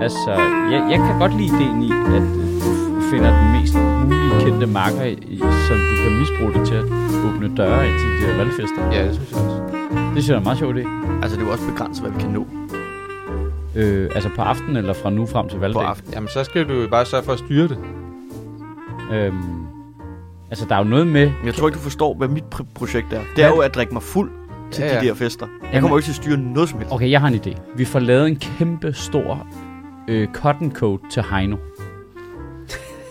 Altså, jeg, jeg kan godt lide ideen i, at du finder den mest mulige kendte marker, som du kan misbruge det til at åbne døre ind til de her valgfester. Ja, det synes jeg også. Det synes jeg er meget sjov idé. Altså, det er jo også begrænset, hvad vi kan nå Øh, altså på aftenen eller fra nu frem til på valgdagen. aftenen. Jamen, så skal du jo bare sørge for at styre det. Øhm, altså, der er jo noget med... Jeg tror ikke, du forstår, hvad mit pr- projekt er. Det er Hvad? jo at drikke mig fuld til Ja, ja, ja. de der fester. Jeg Jamen- kommer jo ikke til at styre noget som helst. Okay, jeg har en idé. Vi får lavet en kæmpe stor øh, cotton coat til Heino.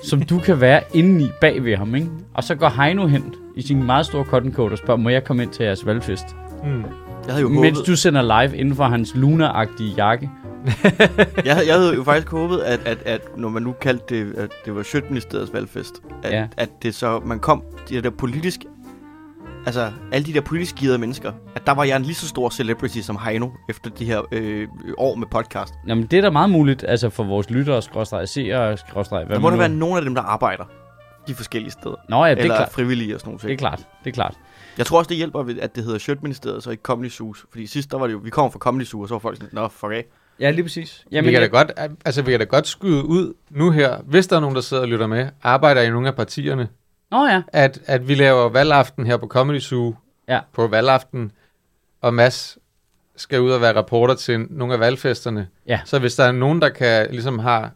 som du kan være inde i bag ved ham, ikke? Og så går Heino hen i sin meget store cotton coat og spørger, må jeg komme ind til jeres valgfest? Mm. Jeg havde jo Mens håbet, du sender live inden for hans Luna-agtige jakke. jeg, havde, jeg havde jo faktisk håbet, at, at, at når man nu kaldte det, at det var Sjøtministeriets valgfest, at, Ja. at det så, man kom, de der politisk, altså alle de der politisk gearede mennesker, at der var jeg en lige så stor celebrity som Heino, efter de her øh, år med podcast. Jamen, det er da meget muligt, altså for vores lyttere, skråstrej, seere, skråstrej, hvad Der må der være nogle af dem, der arbejder de forskellige steder. Nå ja, det er, eller klart. frivillige og sådan nogle det er klart. Det er klart. Jeg tror også, det hjælper, at det hedder Sjøtministeriet, så ikke Comedy Zoos. Fordi sidst, der var det jo, vi kom fra Comedy Zoo, og så var folk sådan, nå, fuck af. Ja, lige præcis. Jamen, vi kan da godt, altså, vi kan da godt skyde ud nu her, hvis der er nogen, der sidder og lytter med, arbejder i nogle af partierne, Nå ja. at, at vi laver valgaften her på Comedy Zoo Ja. på valgaften, og Mads skal ud og være reporter til nogle af valgfesterne. Ja. Så hvis der er nogen, der kan ligesom har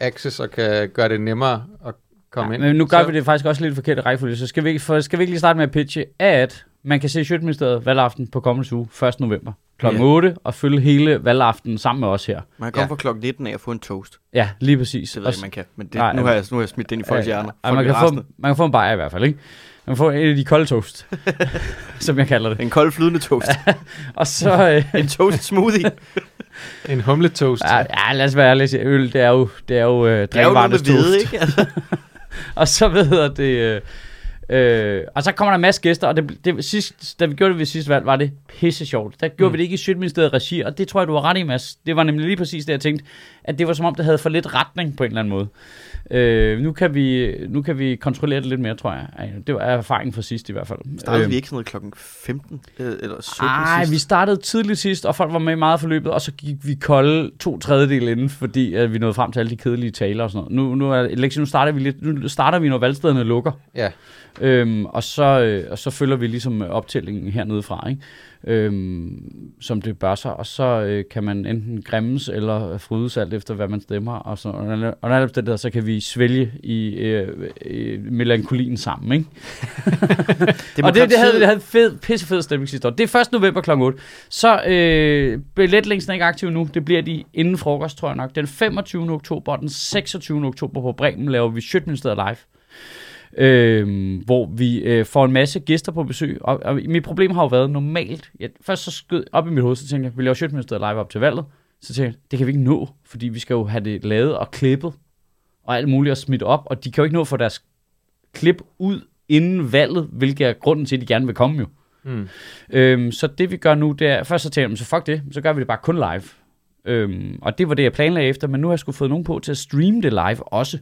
access og kan gøre det nemmere at komme ja, ind. Men nu gør så, vi det faktisk også lidt forkert rækkefølge, så skal vi, ikke, for, skal vi ikke lige starte med at pitche, at man kan se Sjøtministeriet valgaften på kommende uge 1. november kl. Ja. 8 og følge hele valgaftenen sammen med os her. Man kan komme Ja. fra klokken 19 af at få en toast. Ja, lige præcis. Det ved jeg Og man kan. Men det, Nej, nu, har jeg, nu har jeg smidt det ind i folks hjerner. Ja, man, kan få, man kan få en bajer i hvert fald, ikke? Man kan få en af de kolde toast, som jeg kalder det. En kold flydende toast. Og så... Øh, en toast smoothie. En humletoast. ja, ja, lad os være ærlige. Øl, det er jo, det er jo øh, Det er jo noget med hvide, toast. ikke? Altså, Og så ved det... Øh, øh, og så kommer der en masse gæster, og det, det, sidst, da vi gjorde det ved sidste valg, var det pisse sjovt. Der gjorde Mm. vi det ikke i Sjøtministeriet regi, og det tror jeg, du var ret i, Mads. Det var nemlig lige præcis det, jeg tænkte, at det var som om, det havde for lidt retning på en eller anden måde. Øh, nu, kan vi, nu kan vi kontrollere det lidt mere, tror jeg. Det var erfaringen fra sidst i hvert fald. startede Øh, vi ikke sådan noget klokken 15 øh, eller 17 Ej, sidst? vi startede tidligt sidst, og folk var med i meget forløbet, og så gik vi kolde to tredjedel inden, fordi at vi nåede frem til alle de kedelige taler og sådan noget. Nu, nu, er, Lexi, nu starter vi lidt, nu starter vi, når valgstederne lukker. Ja. Øhm, og, så, øh, og så følger vi ligesom øh, optællingen hernede fra, ikke? Øhm, som det bør sig. Og så øh, kan man enten græmmes eller frydes alt efter, hvad man stemmer. Og, så, og, og når det der, så kan vi svælge i øh, øh, melankolien sammen, ikke? Og det, det havde, det havde fed, pissefed stemning sidste år. Det er 1. november kl. 8. Så øh, billetlængden er ikke aktiv nu. Det bliver de inden frokost, tror jeg nok. Den 25. oktober og den 26. oktober på Bremen laver vi Sjøtministeriet live. Øh, hvor vi øh, får en masse gæster på besøg. Og, og mit problem har jo været normalt. Jeg, først så skød op i mit hoved, så tænkte jeg, vi laver Sjøtministeriet live op til valget. Så tænkte jeg, det kan vi ikke nå, fordi vi skal jo have det lavet og klippet. Og alt muligt og smidt op. Og de kan jo ikke nå at få deres klip ud inden valget, hvilket er grunden til, at de gerne vil komme jo. Mm. Øhm, så det vi gør nu, det er, først så tænker jeg, så fuck det, så gør vi det bare kun live. Øhm, og det var det, jeg planlagde efter, men nu har jeg sgu fået nogen på til at streame det live også.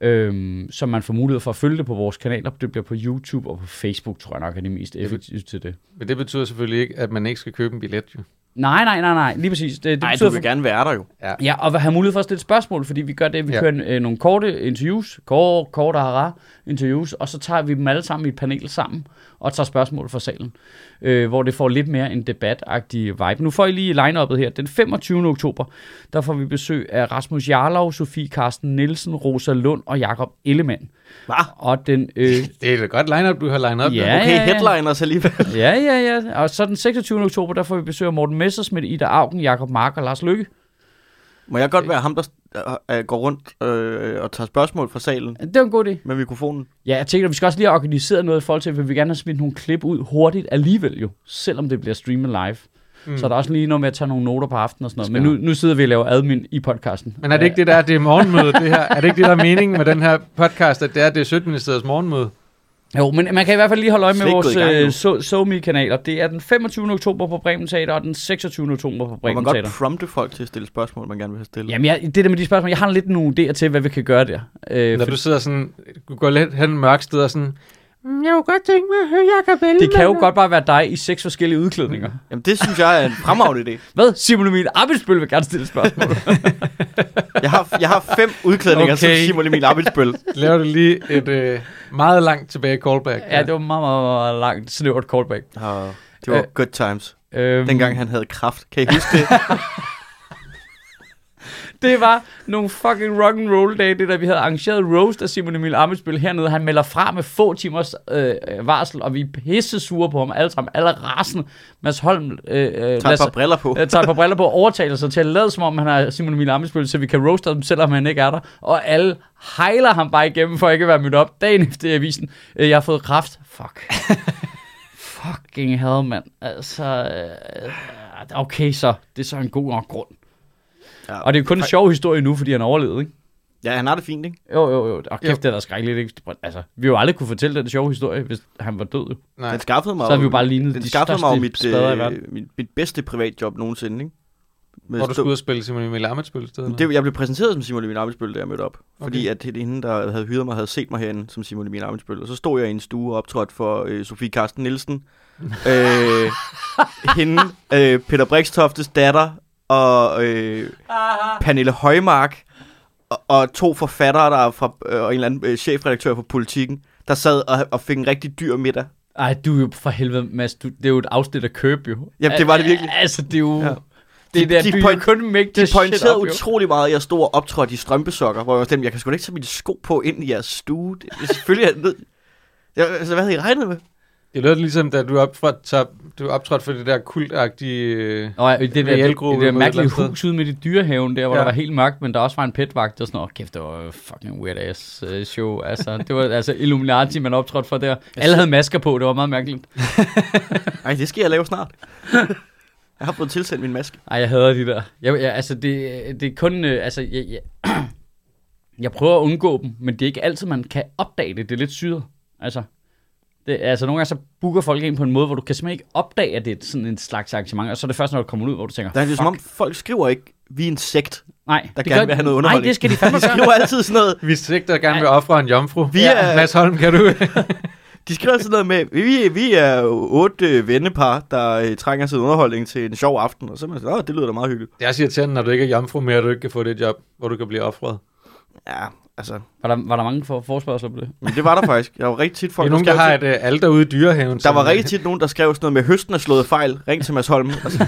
Øhm, så man får mulighed for at følge det på vores kanaler. Det bliver på YouTube og på Facebook, tror jeg nok er de mest effektive til det. Men det betyder selvfølgelig ikke, at man ikke skal købe en billet, jo. Nej, nej, nej, nej, lige præcis. Det, det Nej, betyder du vil gerne være der jo. Ja, og have mulighed for at stille spørgsmål, fordi vi gør det, vi ja. Ja. kører øh, nogle korte interviews, kort, korte hara interviews, og så tager vi dem alle sammen i et panel sammen, og tager spørgsmål fra salen, øh, hvor det får lidt mere en debatagtig vibe. Nu får I lige line-uppet her. Den 25. oktober, der får vi besøg af Rasmus Jarlov, Sofie Karsten Nielsen, Rosa Lund og Jakob Ellemann. Hva? Og den... Øh, Det er et godt line-up, du har lined up. Ja. Okay, ja, ja. headliners alligevel. ja, ja, ja. Og så den 26. oktober, der får vi besøg af Morten Messersmith, Ida Augen, Jakob Mark og Lars Lykke. Må jeg godt være ham, der øh, går rundt øh, og tager spørgsmål fra salen Det var en god idé. med mikrofonen? Ja, jeg tænker, at vi skal også lige have organiseret noget i forhold til, at vi vil gerne have smidt nogle klip ud hurtigt alligevel jo, selvom det bliver streamet live. Mm. Så er der også lige noget med at tage nogle noter på aftenen og sådan noget. Men nu, nu sidder vi og laver admin i podcasten. Men er det ikke det der, det er morgenmøde, det her? Er det ikke det, der er meningen med den her podcast, at det er, det er Sødministeriets morgenmøde? Jo, men man kan i hvert fald lige holde øje med vores øh, so, SoMe-kanaler. Det er den 25. oktober på Bremen Teater og den 26. oktober på Bremen man godt Teater. prompte folk til at stille spørgsmål, man gerne vil have stillet? Jamen, jeg, det der med de spørgsmål, jeg har lidt nogle idéer til, hvad vi kan gøre der. Øh, Når for, du sidder sådan, du går lidt hen et mørkt sted og sådan, Jeg kunne godt tænke mig at høre Jacob Ellemann. Det kan jo godt bare være dig i seks forskellige udklædninger. Jamen, det synes jeg er en fremragende idé. Hvad? Simon Emil Abelsbøl vil gerne stille et spørgsmål. Jeg har, jeg har fem udklædninger okay. som. Simon Emil Amitsbøl. Laver du lige et øh, meget langt tilbage callback. ja, det var meget, meget, meget langt snævert callback. Og det var Øh, good times. Øhm, Dengang han havde kraft. Kan I huske det? Det var nogle fucking rock and roll dage, det der vi havde arrangeret roast af Simon Emil Amitsbøl hernede. Han melder fra med få timers øh, varsel, og vi er pisse sure på ham alle sammen. Alle rasende. Mads Holm øh, øh, Tag et par briller på. øh, tager et par briller på overtaler sig til at lade som om, han er Simon Emil Amitsbøl, så vi kan roaste ham, selvom han ikke er der. Og alle hejler ham bare igennem, for ikke at være mødt op dagen efter avisen. Øh, jeg har fået kraft. Fuck. Fucking hell, mand. Altså, øh, okay så. Det er så en god nok grund. Ja. Og det er jo kun en sjov historie nu, fordi han har overlevet, ikke? Ja, han har det fint, ikke? Jo, jo, jo. Og Jo. kæft, det er da skrækkeligt, ikke? Altså, vi har jo aldrig kunne fortælle den sjove historie, hvis han var død. Jo. Nej. Den skaffede mig Så havde vi jo jo- bare lignet den de skaffede mig jo mit, i verden. øh, mit, mit bedste privatjob nogensinde, ikke? Med Hvor du skulle ud og spille Simon Emil Amitsbøl i stedet? det, jeg blev præsenteret som Simon Emil Amitsbøl, da jeg mødte op. Fordi Okay. at det hende, der havde hyret mig, havde set mig herinde som Simon Emil Amitsbøl. Og så stod jeg i en stue og optrådte for øh, Sofie Karsten Nielsen. øh, hende, øh, Peter Brikstoftes datter og øh, Pernille Højmark. Og, og to forfattere, der er fra, øh, og en eller anden øh, chefredaktør for Politiken, der sad og, og fik en rigtig dyr middag. Ej, du er jo for helvede, Mads. Du, det er jo et afsnit af Køb, jo. Jamen, det var det virkelig. Al- Altså, det er jo... Ja. Det er De- der, de du point- kun make De pointerede up, jo. utrolig meget, at jeg stod og optrådte i strømpesokker, hvor jeg var sådan, jeg kan sgu da ikke tage mine sko på ind i jeres stue. Det, selvfølgelig er det nød. Jeg, altså, hvad havde I regnet med? Det lød ligesom, da du optrådte, du optrådte for det der kultagtige... Og i det der, det, det der mærkelige hus ude midt i dyrehaven der, hvor Ja. ja. der var helt mørkt, men der også var en petvagt og sådan. Åh, kæft, det var fucking weird ass øh, show. Altså, det var altså Illuminati, man optrådte for der. Alle havde masker på, det var meget mærkeligt. Ej, det skal jeg lave snart. jeg har fået tilsendt min maske. Ej, jeg hader de der. Jeg, jeg, altså, det, det er kun... Øh, altså, jeg, jeg, jeg prøver at undgå dem, men det er ikke altid, man kan opdage det. Det er lidt syret. Altså, det, altså nogle gange så booker folk ind på en måde, hvor du kan simpelthen ikke opdage, at det er sådan en slags arrangement, og så er det først, når du kommer ud, hvor du tænker, Der er det som om, folk skriver ikke, vi er en sekt, nej, der det gerne gør- vil have noget Nej, underholdning. det skal de fandme De gøre. skriver altid sådan noget, vi sigter gerne vil ofre en jomfru. Vi ja, er- Mads Holm, kan du... de skriver altid noget med, vi, vi er otte øh, vennepar, der øh, trænger sig underholdning til en sjov aften. Og så er man sådan, åh, det lyder da meget hyggeligt. det er også irriterende, når du ikke er jomfru mere, og du ikke kan få det job, hvor du kan blive offret. Ja, altså, Var der, var der mange for, forspørgsler på det? men det var der faktisk. Jeg var rigtig tit folk, er nogen, der har et øh, alter ude i dyrehaven. Der var øh, rigtig tit nogen, der skrev sådan noget med, høsten er slået fejl, ring til Mads Holm. Altså,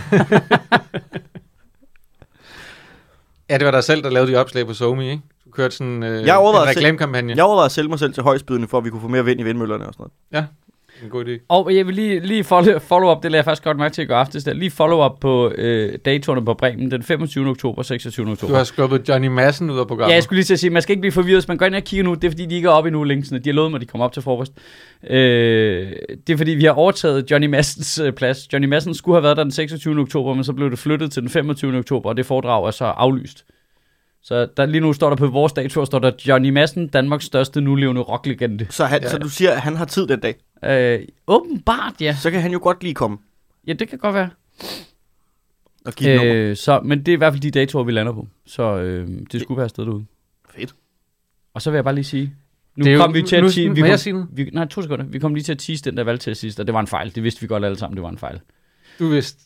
Ja, det var dig selv, der lavede de opslag på SoMe, ikke? Du kørte sådan øh, Jeg en selv- reklamekampagne. jeg overvejede at sælge mig selv til højstbydende, for at vi kunne få mere vind i vindmøllerne og sådan noget. En god idé. Og jeg vil lige, lige follow, follow up, det lader jeg faktisk godt mærke til i går aftes, der. lige follow up på øh, datoerne på Bremen den 25. oktober, 26. oktober. Du har skubbet Johnny Madsen ud af programmet. Ja, jeg skulle lige til at sige, man skal ikke blive forvirret, hvis man går ind og kigger nu, det er fordi, de ikke er oppe endnu linksene. De har lovet mig, at de kommer op til frokost. Øh, det er fordi, vi har overtaget Johnny Massens øh, plads. Johnny Madsen skulle have været der den 26. oktober, men så blev det flyttet til den 25. oktober, og det foredrag er så aflyst. Så der, lige nu står der på vores dato, står der Johnny Madsen, Danmarks største nulevende rocklegende. Så, han, Ja. så du siger, at han har tid den dag. Øh, åbenbart, ja. Så kan han jo godt lige komme Ja, det kan godt være. og give øh, nummer. Øh, så, men det er i hvert fald de datoer, vi lander på. Så øh, det skulle være afsted derude. Fedt. Og så vil jeg bare lige sige, nu Det er jo- kom vi til at tease, vi kom, jeg sige vi, nej, to sekunder. Vi kom lige til at tease den der valgtest sidst, og det var en fejl. Det vidste vi godt alle sammen, det var en fejl. Du vidste,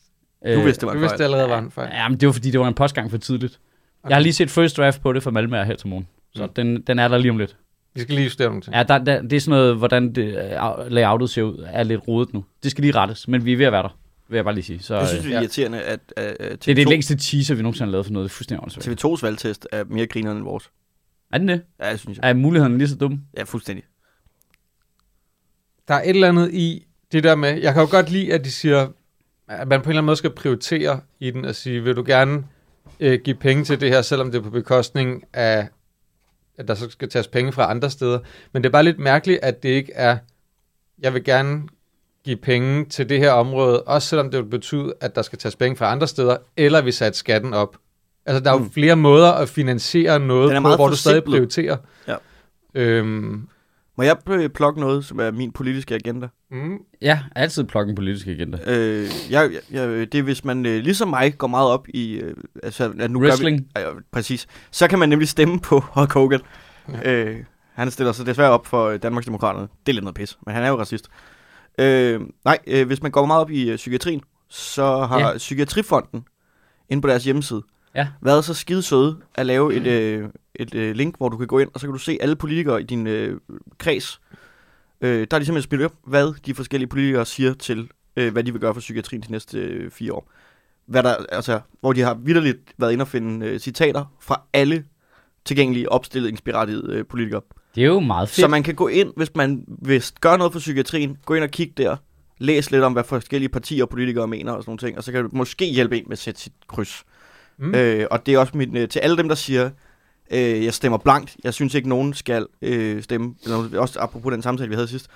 Du vidste, det var du en vidste fejl. allerede, var en fejl. Ja, men det var fordi, det var en postgang for tidligt. Okay. Jeg har lige set first draft på det fra Malmö her til morgen. Så Mm. den, den er der lige om lidt. Vi skal lige justere nogle ting. Ja, der, der, det er sådan noget, hvordan det, uh, layoutet ser ud, er lidt rodet nu. Det skal lige rettes, men vi er ved at være der, vil jeg bare lige sige. Så, Jeg synes, øh, det er ja. irriterende, at, at, at det er det TV2 længste teaser, vi nogensinde har lavet for noget. Det er fuldstændig åndssvagt. TV2's valgtest er mere grineren end vores. Er den det? Ja, det synes jeg. Er muligheden lige så dum? Ja, fuldstændig. Der er et eller andet i det der med, jeg kan jo godt lide, at de siger, at man på en eller anden måde skal prioritere i den og sige, vil du gerne øh, give penge til det her, selvom det er på bekostning af, at der så skal tages penge fra andre steder. Men det er bare lidt mærkeligt, at det ikke er, jeg vil gerne give penge til det her område, også selvom det vil betyde, at der skal tages penge fra andre steder, eller vi satte skatten op. Altså, der er jo Mm. flere måder at finansiere noget på, hvor du stadig prioriterer. Ja. Øhm, Må jeg plukke noget, som er min politiske agenda? Mm, Ja, altid plukke en politisk agenda. Øh, jeg, jeg, det er, hvis man øh, ligesom mig går meget op i... Øh, altså, at nu Wrestling. Gør vi, øh, præcis. Så kan man nemlig stemme på Hulk Hogan. Ja. Øh, Han stiller sig desværre op for øh, Danmarksdemokraterne. Det er lidt noget pis, men han er jo racist. Øh, nej, øh, hvis man går meget op i øh, psykiatrien, så har Ja. ja. Psykiatrifonden inde på deres hjemmeside Ja. været så skide søde at lave et, øh, et øh, link, hvor du kan gå ind, og så kan du se alle politikere i din øh, kreds. Øh, der er de simpelthen spillet op, hvad de forskellige politikere siger til, øh, hvad de vil gøre for psykiatrien de næste øh, fire år. Hvad der, altså, hvor de har vidderligt været inde og finde øh, citater fra alle tilgængelige opstillingsberettigede øh, politikere. Det er jo meget fedt. Så man kan gå ind, hvis man vil gøre noget for psykiatrien, gå ind og kigge der, læs lidt om, hvad forskellige partier og politikere mener og sådan nogle ting, og så kan det måske hjælpe en med at sætte sit kryds. Mm. Mm. Øh, og det er også mit, øh, til alle dem, der siger, øh, jeg stemmer blankt, jeg synes ikke, nogen skal øh, stemme, eller også apropos den samtale, vi havde sidst.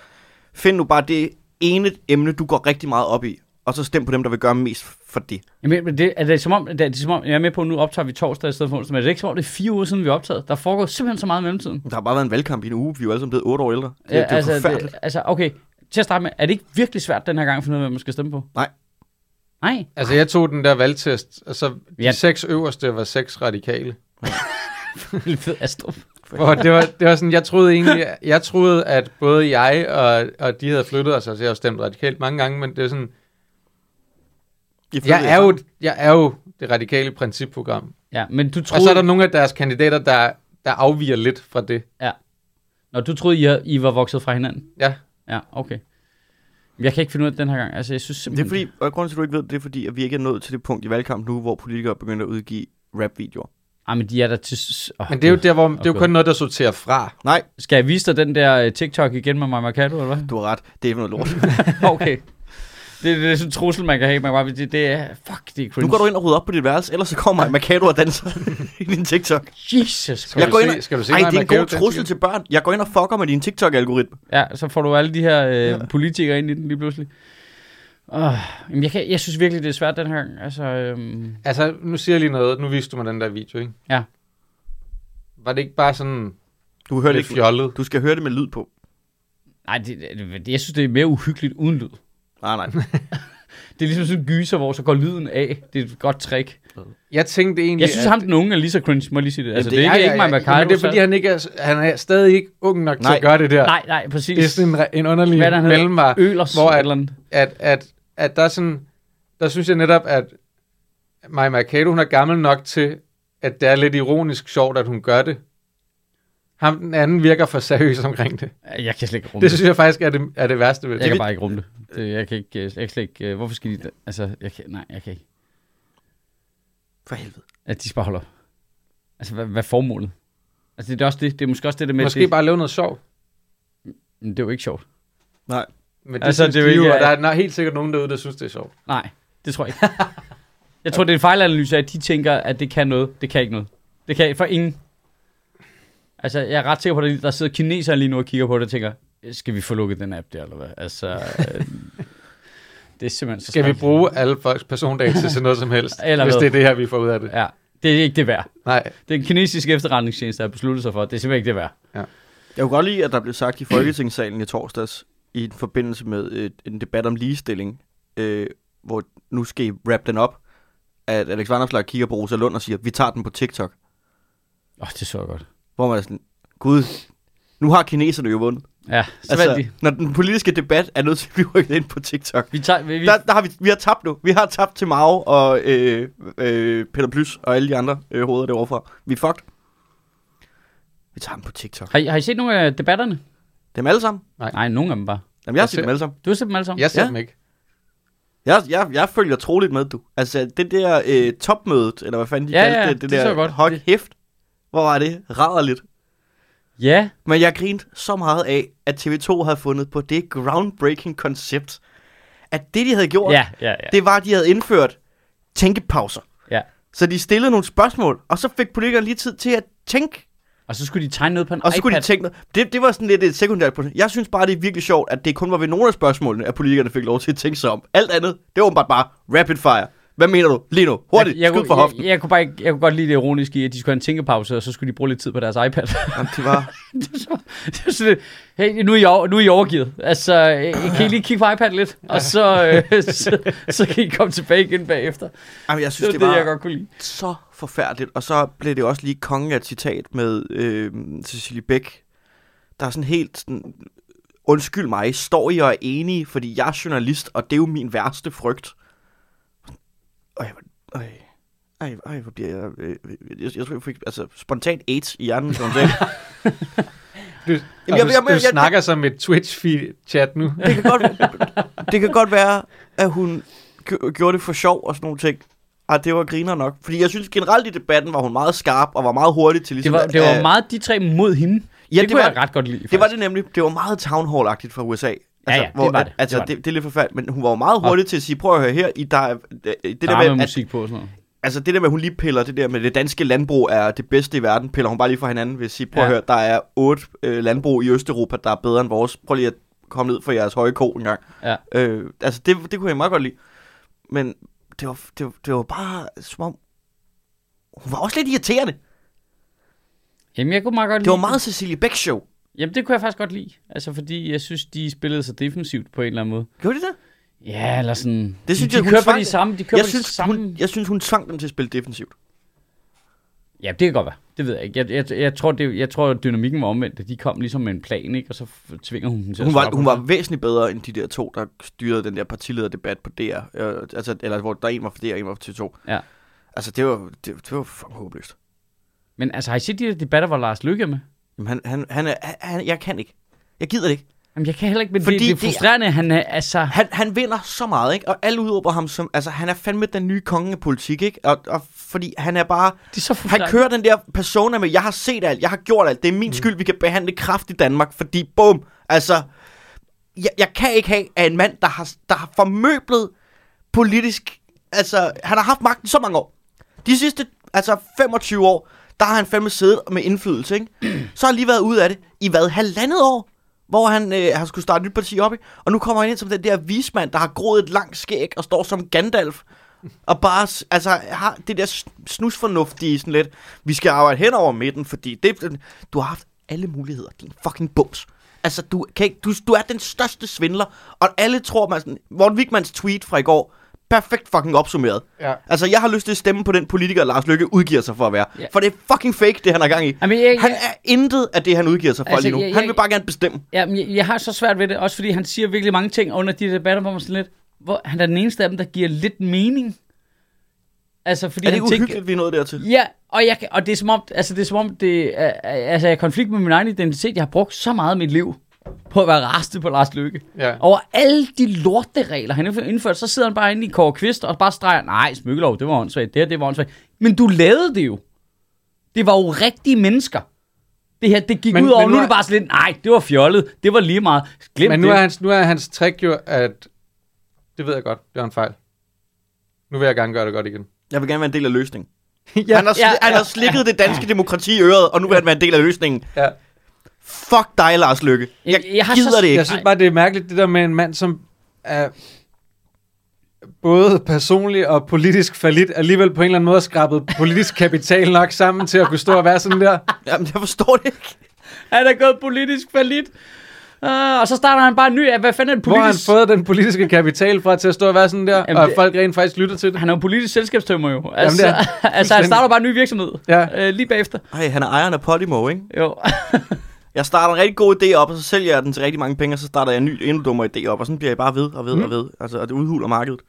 Find nu bare det ene emne, du går rigtig meget op i, og så stem på dem, der vil gøre mest for det. Jamen, men det, er det som om, det er, det er som om, jeg er med på, at nu optager vi torsdag i stedet for onsdag, men er det ikke som om, det er fire uger siden, vi optaget? Der foregår simpelthen så meget i mellemtiden. Der har bare været en valgkamp i en uge, vi er jo alle sammen blevet otte år ældre. Det, Ja, det er altså, forfærdeligt. det, altså, okay, til at starte med, er det ikke virkelig svært den her gang at finde ud af, hvad man skal stemme på? Nej. Nej? Altså, jeg tog den der valgtest, og så de Ja. seks øverste var seks radikale. Lidt fed Astrup. Hvor det var, det var sådan, jeg troede egentlig, jeg troede, at både jeg og, og de havde flyttet os, altså jeg har stemt radikalt mange gange, men det er sådan, jeg er jo, jeg er jo det radikale principprogram. Ja, men du Og troede, så er der nogle af deres kandidater, der, der afviger lidt fra det. Nå, du troede, I, I var vokset fra hinanden? Ja. Ja, okay. Jeg kan ikke finde ud af det den her gang. Altså, jeg synes Det er simpelthen... fordi, og grunden til, at du ikke ved det, det er fordi, at vi ikke er nået til det punkt i valgkampen nu, hvor politikere begynder at udgive rap-videoer. Ej, men de er der til... Oh, Men det er jo der, hvor det er jo kun noget, der sorterer fra. Nej, Skal jeg vise dig den der uh, TikTok igen med Maja Mercado, eller hvad? du har ret. Det er noget lort. okay. Det, det er sådan en trussel, man kan have. Man bare, det, det er... Fuck, det er cringe. Nu går du ind og rydder op på dit værelse, ellers så kommer mig Mercado og danser i din TikTok. Jesus Skal, Jeg du, går se, ind og- skal du se Ej, det er en god trussel til børn. Jeg går ind og fucker med din TikTok-algoritme. Ja, så får du alle de her øh, ja. politikere ind i den lige pludselig. Uh, jamen jeg, kan, jeg synes virkelig, det er svært den her gang. Altså, øhm, Altså, nu siger jeg lige noget. Nu viste du mig den der video, ikke? Ja. Var det ikke bare sådan Du hører det lidt fjollet? Du skal høre det med lyd på. nej, det, det, jeg synes, det er mere uhyggeligt uden lyd. Nej, nej. Det er ligesom sådan en gyser, hvor så går lyden af. Det er et godt trick. Jeg tænkte egentlig, Jeg synes, at... ham den unge er lige så cringe, må jeg lige sige det. Altså, det det, er er- ikke, ikke mig med Men det er fordi, han, ikke er, han er stadig ikke ung nok til Nej. at gøre det der. Nej, nej, præcis. Det er sådan en, en underlig er mellemvar, Ølers hvor at- at, at, at der er sådan, der synes jeg netop, at Maja Mercado, hun er gammel nok til, at det er lidt ironisk sjovt, at hun gør det. Ham den anden virker for seriøs omkring det. Jeg kan slet ikke rumme Det det. synes jeg faktisk er det, er det værste ved Jeg det. kan bare ikke rumme det. det jeg kan ikke, jeg kan slet ikke, øh, hvorfor skal de, altså, jeg kan, nej, jeg kan ikke. For helvede. At de bare holder. Altså, hvad, hvad er formålet? Altså, det er også det, det er måske også det der med, Måske det, bare lave noget sjovt. Men det er jo ikke sjovt. Nej. Men det, Altså, synes det er jo de ikke- og der er nok helt sikkert nogen derude, der synes, det er sjovt. Nej, det tror jeg ikke. jeg tror, det er en fejlanalyse at de tænker, at det kan noget. Det kan ikke noget. Det kan for ingen. Altså, jeg er ret sikker på, at der sidder kinesere lige nu og kigger på det og tænker, skal vi få lukket den app der, eller hvad? Altså, øh, det er simpelthen så Skal vi bruge alle folks persondata til noget som helst, Eller hvis hvad? det er det her, vi får ud af det? Ja, det er ikke det værd. Nej. Det er en kinesisk efterretningstjeneste, der har besluttet sig for, det er simpelthen ikke det værd. Jeg kunne godt lide, at der blev sagt i Folketingssalen i torsdags, i forbindelse med øh, en debat om ligestilling, øh, hvor nu skal I wrap den op, at Alex Vanderslag kigger på Rosa Lund og siger, vi tager den på TikTok. Åh, oh, det så godt. Hvor man er sådan, gud, nu har kineserne jo vundet. Ja, så Altså, altså, de. når den politiske debat er nødt til at blive rykket ind på TikTok. Vi tager, vi, vi, Der, der har vi, vi har tabt nu. Vi har tabt til Mao og øh, øh, Peter Plys og alle de andre øh, hoveder derovre fra. Vi er fucked. Vi tager dem på TikTok. har, I, har I set nogle af debatterne? Dem alle sammen? Nej, nogle af dem bare. Jamen, jeg har set dem alle sammen. Du har set dem alle sammen? Jeg ser Ja. dem ikke. Jeg, jeg, jeg følger troligt med, du. Altså, det der øh, topmødet, eller hvad fanden de Ja, kaldte ja, det, det det der godt. hold hæft. Hvor var det? Raderligt. Ja, Men jeg grinte så meget af, at TV2 havde fundet på det groundbreaking koncept, at det, de havde gjort, ja, ja, ja. det var, at de havde indført tænkepauser. ja. Så de stillede nogle spørgsmål, og så fik politikerne lige tid til at tænke, Og så skulle de tegne noget på en og så skulle iPad. de tænke noget. Det, det var sådan lidt et sekundært punkt. Jeg synes bare, det er virkelig sjovt, at det kun var ved nogle af spørgsmålene, at politikerne fik lov til at tænke sig om. Alt andet, det var åbenbart bare rapid fire. Hvad mener du? Lige nu. Hurtigt. jeg, jeg, Skyd for hoften. jeg, jeg, kunne bare ikke, jeg kunne godt lide det ironiske i, at de skulle have en tænkepause, og så skulle de bruge lidt tid på deres iPad. Jamen, det var... det var så, det var sådan, hey, nu er, I over, nu er I overgivet. Altså, øh, kan I lige kigge på iPad lidt? Og så, øh, så, så kan I komme tilbage igen bagefter. Jamen, jeg Det synes, var det, det, var jeg godt kunne lide. så forfærdeligt. Og så blev det også lige kongen af et citat med øh, Cecilie Bæk, der er sådan helt sådan, undskyld mig, står I og er enige, fordi jeg er journalist, og det er jo min værste frygt. Øj, øj, øj, øj, hvor bliver jeg, øh, jeg, jeg tror, jeg fik altså, spontant AIDS i hjernen, som sagde. Du, Jamen, jeg- du, jeg- du jeg- snakker som et Twitch-chat nu. det, kan godt, det kan godt være, at hun gj- gjorde det for sjov og sådan nogle ting. Ah, det var griner nok. Fordi jeg synes generelt i debatten var hun meget skarp og var meget hurtig til Det ligesom... var, det var at- meget de tre mod hende. Ja, det, det kunne var- jeg ret godt lide. Det var faktisk. det nemlig. Det var meget town hall-agtigt fra USA. Altså, ja, det hvor, var at- det. Altså, Det var det, det, er lidt forfærdeligt, men hun var jo meget hurtig til at sige, prøv at høre her, i der, er- det, det der der er med, at, musik på og sådan noget. altså det der med, at hun lige piller det der med, det danske landbrug er det bedste i verden, piller hun bare lige fra hinanden ved at sige, prøv at Ja. høre, der er otte øh, landbrug i Østeuropa, der er bedre end vores. Prøv lige at komme ned for jeres høje ko en gang. Ja. Øh, altså det, det kunne jeg meget godt lide. Men det var, det var, det var bare som om, hun var også lidt irriterende. Jamen, jeg kunne meget godt Det var lide meget Cecilie Beck show. Jamen, det kunne jeg faktisk godt lide. Altså, fordi jeg synes, de spillede så defensivt på en eller anden måde. Gjorde de det? Ja, eller sådan... Det synes de, jeg, de hun kører på tvang- de samme... De kører Jeg på de synes, samme... hun, jeg synes, hun tvang dem til at spille defensivt. Ja, det kan godt være. Det ved jeg ikke. Jeg, jeg, jeg, tror, det, jeg tror, at dynamikken var omvendt. at De kom ligesom med en plan, ikke? Og så tvinger hun dem til Hun at var, hun var væsentligt bedre end de der to, der styrede den der partilederdebat på DR. Øh, altså, eller hvor der en var for DR, en var for TV2. Ja. Altså, det var, det, det var fucking håbløst. Men altså, har I set de der debatter, hvor Lars Lykke er med? Jamen, han, han, han, er, han, jeg kan ikke. Jeg gider det ikke. Jamen, jeg kan heller ikke, men Fordi det, det er det er- frustrerende, han er, altså... Han, han vinder så meget, ikke? Og alle udråber ham som... Altså, han er fandme den nye konge af politik, ikke? Og, og fordi han er bare... Det er så Han frustrerende. kører den der persona med, jeg har set alt, jeg har gjort alt, det er min skyld, vi kan behandle kraft i Danmark, fordi bum, altså, jeg, jeg kan ikke have, at en mand, der har, der har formøblet politisk, altså, han har haft magten så mange år. De sidste, altså 25 år, der har han fandme siddet med indflydelse, ikke? Så har han lige været ude af det i hvad, halvandet år? Hvor han øh, har skulle starte et nyt parti op i. Og nu kommer han ind som den der vismand, der har groet et langt skæg og står som Gandalf. Og bare, altså, har det der snusfornuftige sådan lidt, vi skal arbejde hen over midten, fordi det, du har haft alle muligheder, din fucking bums. Altså, du, kan ikke, du, du er den største svindler, og alle tror, man sådan, Morten Wigmans tweet fra i går, perfekt fucking opsummeret. Ja. Altså, jeg har lyst til at stemme på den politiker, Lars Løkke udgiver sig for at være. Ja. For det er fucking fake, det han har gang i. Jamen, jeg, Han jeg, er intet af det, han udgiver sig for Altså, lige nu. jeg- Han jeg- vil bare gerne bestemme. jamen, jeg, jeg har så svært ved det, også fordi han siger virkelig mange ting under de debatter, hvor man sådan lidt... Hvor, han er den eneste af dem, der giver lidt mening. Altså, fordi Er det han tænker- uhyggeligt, vi er nået dertil? Ja, og, jeg, kan- og det er som om, altså det er som om, det er, altså jeg er i konflikt med min egen identitet. Jeg har brugt så meget af mit liv på at være rastet på Lars Lykke. Ja. Over alle de lorteregler, han har indført, så sidder han bare inde i Kåre Kvist og bare streger, nej, smykkelov, det var åndssvagt, det her, det var åndssvagt. Men du lavede det jo. Det var jo rigtige mennesker. Det her, det gik Men- ud over, men nu nu er det bare sådan lidt, nej, det var fjollet, det var lige meget. Glem Men nu det. er, hans, nu er hans trick jo, at... Det ved jeg godt, det var en fejl. Nu vil jeg gerne gøre det godt igen. Jeg vil gerne være en del af løsningen. ja, han, har sli- ja, han ja. har slikket det danske demokrati i øret, og nu vil han være en del af løsningen. ja. Fuck dig, Lars Løkke. Jeg, Jeg- jeg har gider så- det ikke. Jeg synes bare, det er mærkeligt, det der med en mand, som er både personlig og politisk falit, alligevel på en eller anden måde har skrabet politisk kapital nok sammen til at kunne stå og være sådan der. Jamen, jeg forstår det ikke. Han er gået politisk falit. Uh, og så starter han bare en ny, hvad fanden er det Hvor har han politisk? fået den politiske kapital fra til at stå og være sådan der, Jamen, og det- folk rent faktisk lytter til det? Han er jo politisk selskabstømmer jo. Altså, det er han. altså han Fuldstændig. starter bare en ny virksomhed. Ja. Øh, lige bagefter. Ej, han er ejeren af Podimo, ikke? Jo. Jeg starter en rigtig god idé op, og så sælger jeg den til rigtig mange penge, og så starter jeg en ny, endnu dummere idé op, og sådan bliver jeg bare ved og ved mm. og ved. Altså, og det udhuler markedet.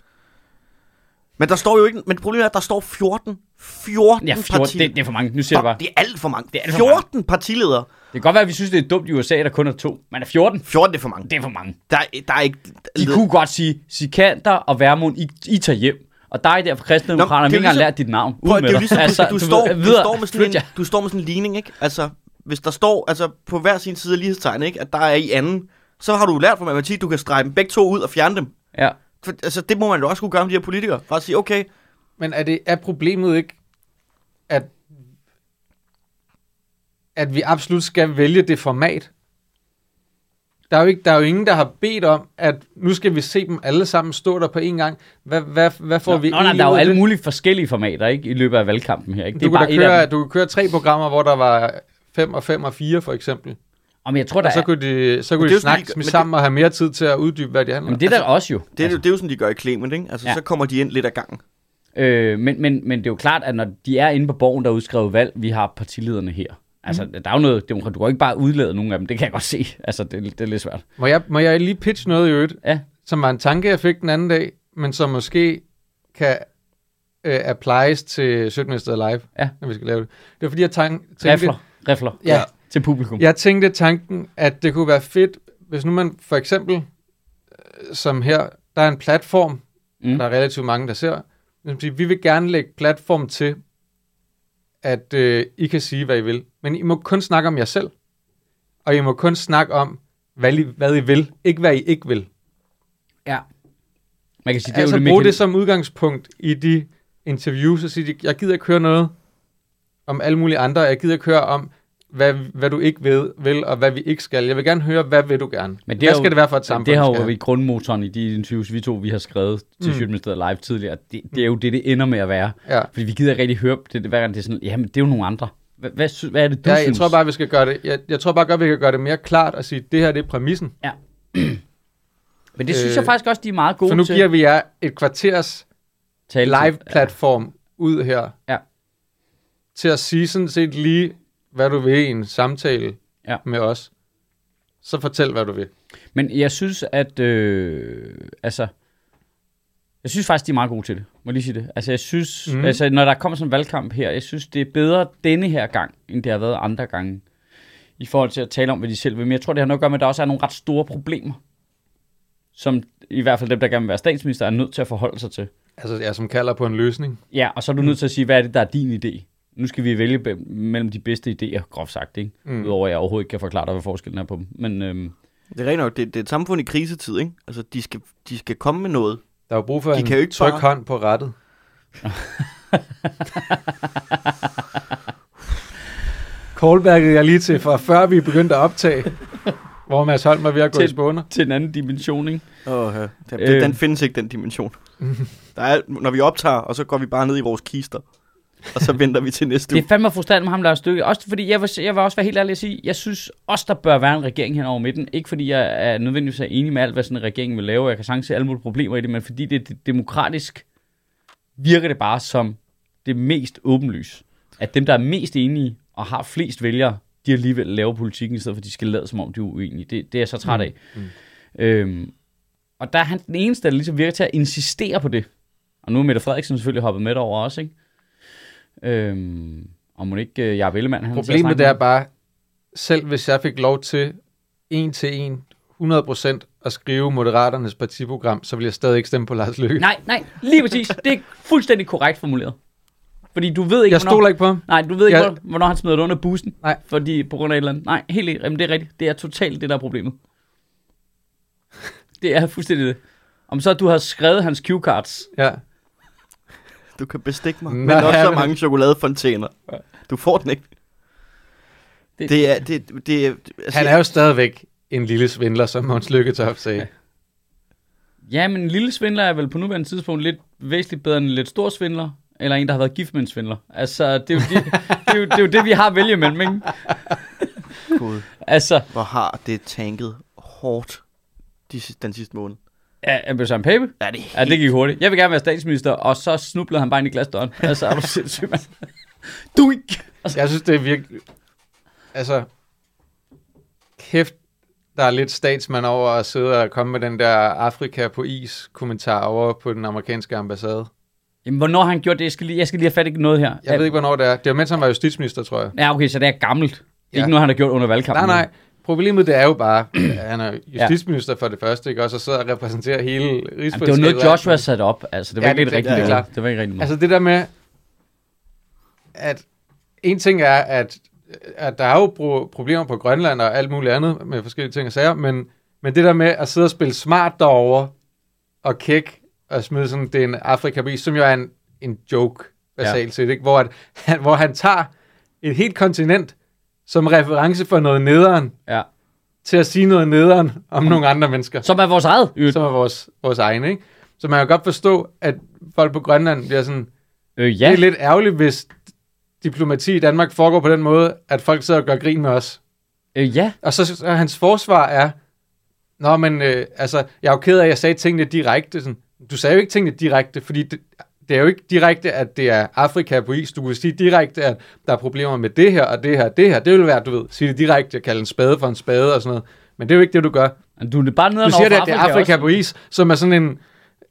Men der står jo ikke... Men problemet er, at der står 14. 14 ja, 14, partiledere. det, det er for mange. Nu siger jeg bare. Det er alt for mange. Det er alt for 14 partiledere. Det kan godt være, at vi synes, det er dumt i USA, der kun er to. Men er 14? 14 det er for mange. Det er for mange. Der, er- der er ikke... De kunne godt sige, Sikander og Værmund, I, I tager hjem. Og dig der fra Kristendemokraterne, har ikke engang ligesom- lært dit navn. Prøv, det er jo ligesom, altså, du, du, står, ved- du, står med sådan en, du står med sådan en ligning, ikke? Altså, hvis der står, altså på hver sin side af lighedstegn, ikke? At der er i anden, så har du lært fra matematik, du kan strege dem begge to ud og fjerne dem. Ja. For, altså, det må man jo også kunne gøre med de her politikere. Bare sige, okay, Men er, det, er problemet ikke, at, at vi absolut skal vælge det format? Der er, jo ikke, der er jo ingen, der har bedt om, at nu skal vi se dem alle sammen stå der på en gang. Hvad, hvad, hvad får Nå, vi nå, nej, der er jo alle mulige forskellige formater, ikke? I løbet af valgkampen her, ikke? Det Du er kunne, bare køre, du kunne køre tre programmer, hvor der var 5 og 5 og 4 for eksempel. Og men jeg tror, der Og så kunne de, så kunne de snakke de- de, men det- sammen og have mere tid til at uddybe, hvad de handler om. Men det er der også jo. det, er, det er jo sådan, de gør i Clement, ikke? Altså, Ja. så kommer de ind lidt af gangen. Øh, men, men, men det er jo klart, at når de er inde på borgen, der er udskrevet valg, vi har partilederne her. Altså, der er jo noget demokrati. Du kan jo ikke bare udlade nogen af dem. Det kan jeg godt se. Altså, det, det er lidt svært. Må jeg, må jeg lige pitche noget i øvrigt, Ja. som var en tanke, jeg fik den anden dag, men som måske kan øh, applies til Sødmester Live, Ja. når vi skal lave det. Det var fordi, jeg tænkte... Rifler. Rifler. Ja. Til publikum. Jeg tænkte tanken, at det kunne være fedt, hvis nu man for eksempel, øh, som her, der er en platform, Mm. der er relativt mange, der ser. Vi vil gerne lægge platform til, at øh, I kan sige, hvad I vil. Men I må kun snakke om jer selv. Og I må kun snakke om, hvad I, hvad I vil. Ikke hvad I ikke vil. Ja. Man kan sige, det Det er altså jo det, bruge det som udgangspunkt i de interviews, og sige, jeg gider ikke høre noget om alle mulige andre. Jeg gider ikke høre om, hvad, hvad du ikke ved, vil, og hvad vi ikke skal. Jeg vil gerne høre, hvad vil du gerne? Men det hvad er jo- skal det være for et samfund? det har jo skal været grundmotoren i de interviews, vi to vi har skrevet til Mm. mm. Live tidligere. Det, det er jo det, det ender med at være. Ja. Fordi vi gider rigtig høre det, hver gang det er sådan, jamen det er jo nogle andre. Hvad, hvad, hvad er det, du Ja, jeg synes? tror bare, vi skal gøre det. Jeg, jeg tror bare godt, vi kan gøre det mere klart og sige, det her det er præmissen. Men det synes Øh, jeg faktisk også, de er meget gode For nu til. giver vi jer et kvarters til. live-platform ud her. Ja. Til at sige sådan set lige, hvad du vil i en samtale Ja. med os. Så fortæl, hvad du vil. Men jeg synes, at... Øh, altså... Jeg synes faktisk, de er meget gode til det. Må lige sige det. Altså, jeg synes... Mm. Altså, når der kommer sådan en valgkamp her, jeg synes, det er bedre denne her gang, end det har været andre gange. I forhold til at tale om, hvad de selv vil. Men jeg tror, det har noget at gøre med, at der også er nogle ret store problemer. Som i hvert fald dem, der gerne vil være statsminister, er nødt til at forholde sig til. Altså, jeg som kalder på en løsning. Ja, og så er du nødt til at sige, hvad er det, der er din idé? Nu skal vi vælge mellem de bedste idéer, groft sagt, ikke? Mm. Udover at jeg overhovedet ikke kan forklare dig, hvad forskellen er på dem. Men øhm, Det er rent nok, det, det er et samfund i krisetid, ikke? Altså, de skal, de skal komme med noget. Der er jo brug for De en kan jo ikke tryg bare- hånd på rettet. Callbacket jeg lige til, fra før vi begyndte at optage, hvor Mads Holm var ved at gå Til- i spåner. til en anden dimension, ikke? Åh, ja. den, øh. den findes ikke, den dimension. Der er, når vi optager, og så går vi bare ned i vores kister. Og så venter vi til næste Det uge. er fandme frustrerende med ham, er stykke. Også fordi, jeg vil, jeg vil også være helt ærlig at sige, jeg synes også, der bør være en regering hen over midten. Ikke fordi jeg er nødvendigvis er enig med alt, hvad sådan en regering vil lave. Jeg kan sagtens se alle mulige problemer i det, men fordi det er demokratisk, virker det bare som det mest åbenlys. At dem, der er mest enige og har flest vælgere, de alligevel laver politikken, i stedet for at de skal lade som om, de er uenige. Det, det er jeg så træt af. Mm. Øhm, og der er han den eneste, der ligesom virker til at insistere på det. Og nu er Mette Frederiksen selvfølgelig hoppet med over også, ikke? Øhm, og må ikke Ellemann, han vil til at Problemet det er bare, selv hvis jeg fik lov til en til en, 100% at skrive Moderaternes partiprogram, så vil jeg stadig ikke stemme på Lars Løkke. Nej, nej, lige præcis. Det er fuldstændig korrekt formuleret. Fordi du ved ikke, jeg hvornår... stoler ikke på ham. Nej, du ved ikke, Jeg- jeg... hvornår han smider det under bussen. Nej. Fordi på grund af et eller andet. Nej, helt enig. Jamen, det er rigtigt. Det er totalt det, der er problemet. Det er fuldstændig det. Om så du har skrevet hans cue cards. Ja. Du kan bestikke mig. Men også så mange chokoladefontæner. Du får den ikke. Det- Det er... Det, det er altså, Han er jo stadigvæk en lille svindler, som Måns Lykketoft sagde. Ja, men en lille svindler er vel på nuværende tidspunkt lidt væsentligt bedre end en lidt stor svindler. Eller en, der har været gift med en svindler. Altså, det er jo, de, det, er jo, det, er jo det, vi har at vælge mellem, ikke? Gud, Altså, hvor har det tanket hårdt de, den sidste måned. Er Søren Pape? Ja, det er Ja, det gik hurtigt. Jeg vil gerne være statsminister, og så snublede han bare ind i glasdøren. Altså, er du sindssyg, mand? Du ikke! Jeg synes, det er virkelig... Altså, kæft, der er lidt statsmand over at sidde og komme med den der Afrika på is kommentar over på den amerikanske ambassade. Jamen, hvornår har han gjort det? Jeg skal lige, jeg skal lige have fat i noget her. Jeg ved ikke, hvornår det er. Det var mens han var justitsminister, tror jeg. Ja, okay, så det er gammelt. Det er Ja. ikke noget, han har gjort under valgkampen. Nej, nej. Problemet det er jo bare, at han er justitsminister for det første, ikke? også, og sidder og repræsenterer hele Jamen, det var noget, Joshua satte op. Altså, det var Ja, ikke det- rigtigt. det klart. Det var ikke rigtigt. Altså det der med, at en ting er, at, at der er jo pro- problemer på Grønland og alt muligt andet med forskellige ting og sager, men, men det der med at sidde og spille smart derovre og kæk og smide sådan, det er en afrika som jo er en, en joke basalt Ja. set, ikke? Hvor, at, han, hvor han tager et helt kontinent som reference for noget nederen, ja. til at sige noget nederen om nogle andre mennesker Som er vores eget. Øh, som er vores, vores egne, ikke? Så man kan godt forstå, at folk på Grønland bliver sådan, øh, ja. ja. det er lidt ærgerligt, hvis diplomati i Danmark foregår på den måde, at folk sidder og gør grin med os. Øh, ja. Og så, så hans forsvar er, Nå, men øh, altså, jeg er jo ked af, at jeg sagde tingene direkte. Sådan. Du sagde jo ikke tingene direkte, fordi det, det er jo ikke direkte, at det er Afrika på is. Du kan sige direkte, at der er problemer med det her og det her og det her. Det vil være, du ved, sige det direkte, at kalde en spade for en spade og sådan noget. Men det er jo ikke det, du gør. Du er bare nede Du siger det, at det er Afrika på is, som er sådan en...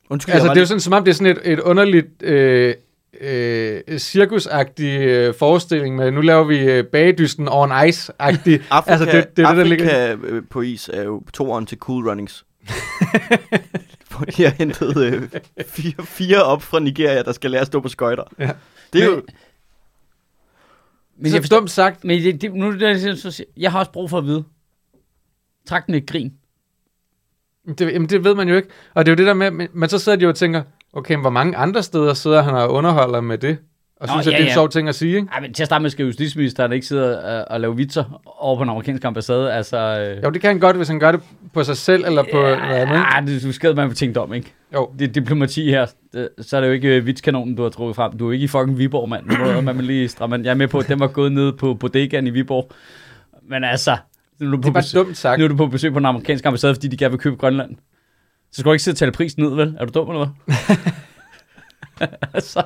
Undskyld, Altså, det er jo sådan, som om det er sådan et, et underligt øh, øh, cirkusagtig øh, forestilling med, nu laver vi øh, bagedysten on ice-agtig. Afrika, altså, det, det er det, der ligger... Afrika på is er jo toeren til Cool Runnings. Hvor de har hentet øh, fire, fire op fra Nigeria, der skal lære at stå på skøjter. Ja. Det er jo... Men, men så jeg forstår, dumt sagt. men det, det, nu er det, jeg, så jeg har også brug for at vide. Træk den et grin. Det, jamen, det ved man jo ikke. Og det er jo det der med, men, men så sidder de jo og tænker, okay, men hvor mange andre steder sidder han og underholder med det? Og Nå, synes, at ja, det er en ja. sjov ting at sige, ikke? Ej, men til at starte med skal justitsministeren ikke sidde og, og lave vitser over på den amerikanske ambassade. Altså, øh, Jo, det kan han godt, hvis han gør det på sig selv eller på noget andet, ikke? Ja, det du skal man få tænkt om, ikke? Jo. Det er diplomati her. Det, så er det jo ikke øh, vitskanonen, du har trukket frem. Du er ikke i fucking Viborg, mand. Nu man lige stramme. Jeg er med på, at den var gået ned på bodegaen i Viborg. Men altså, nu er du Det på, er bare besøg, dumt sagt. nu er du på besøg på den amerikanske ambassade, fordi de gerne vil købe Grønland. Så skal du ikke sidde og tale prisen ned, vel? Er du dum eller hvad? altså,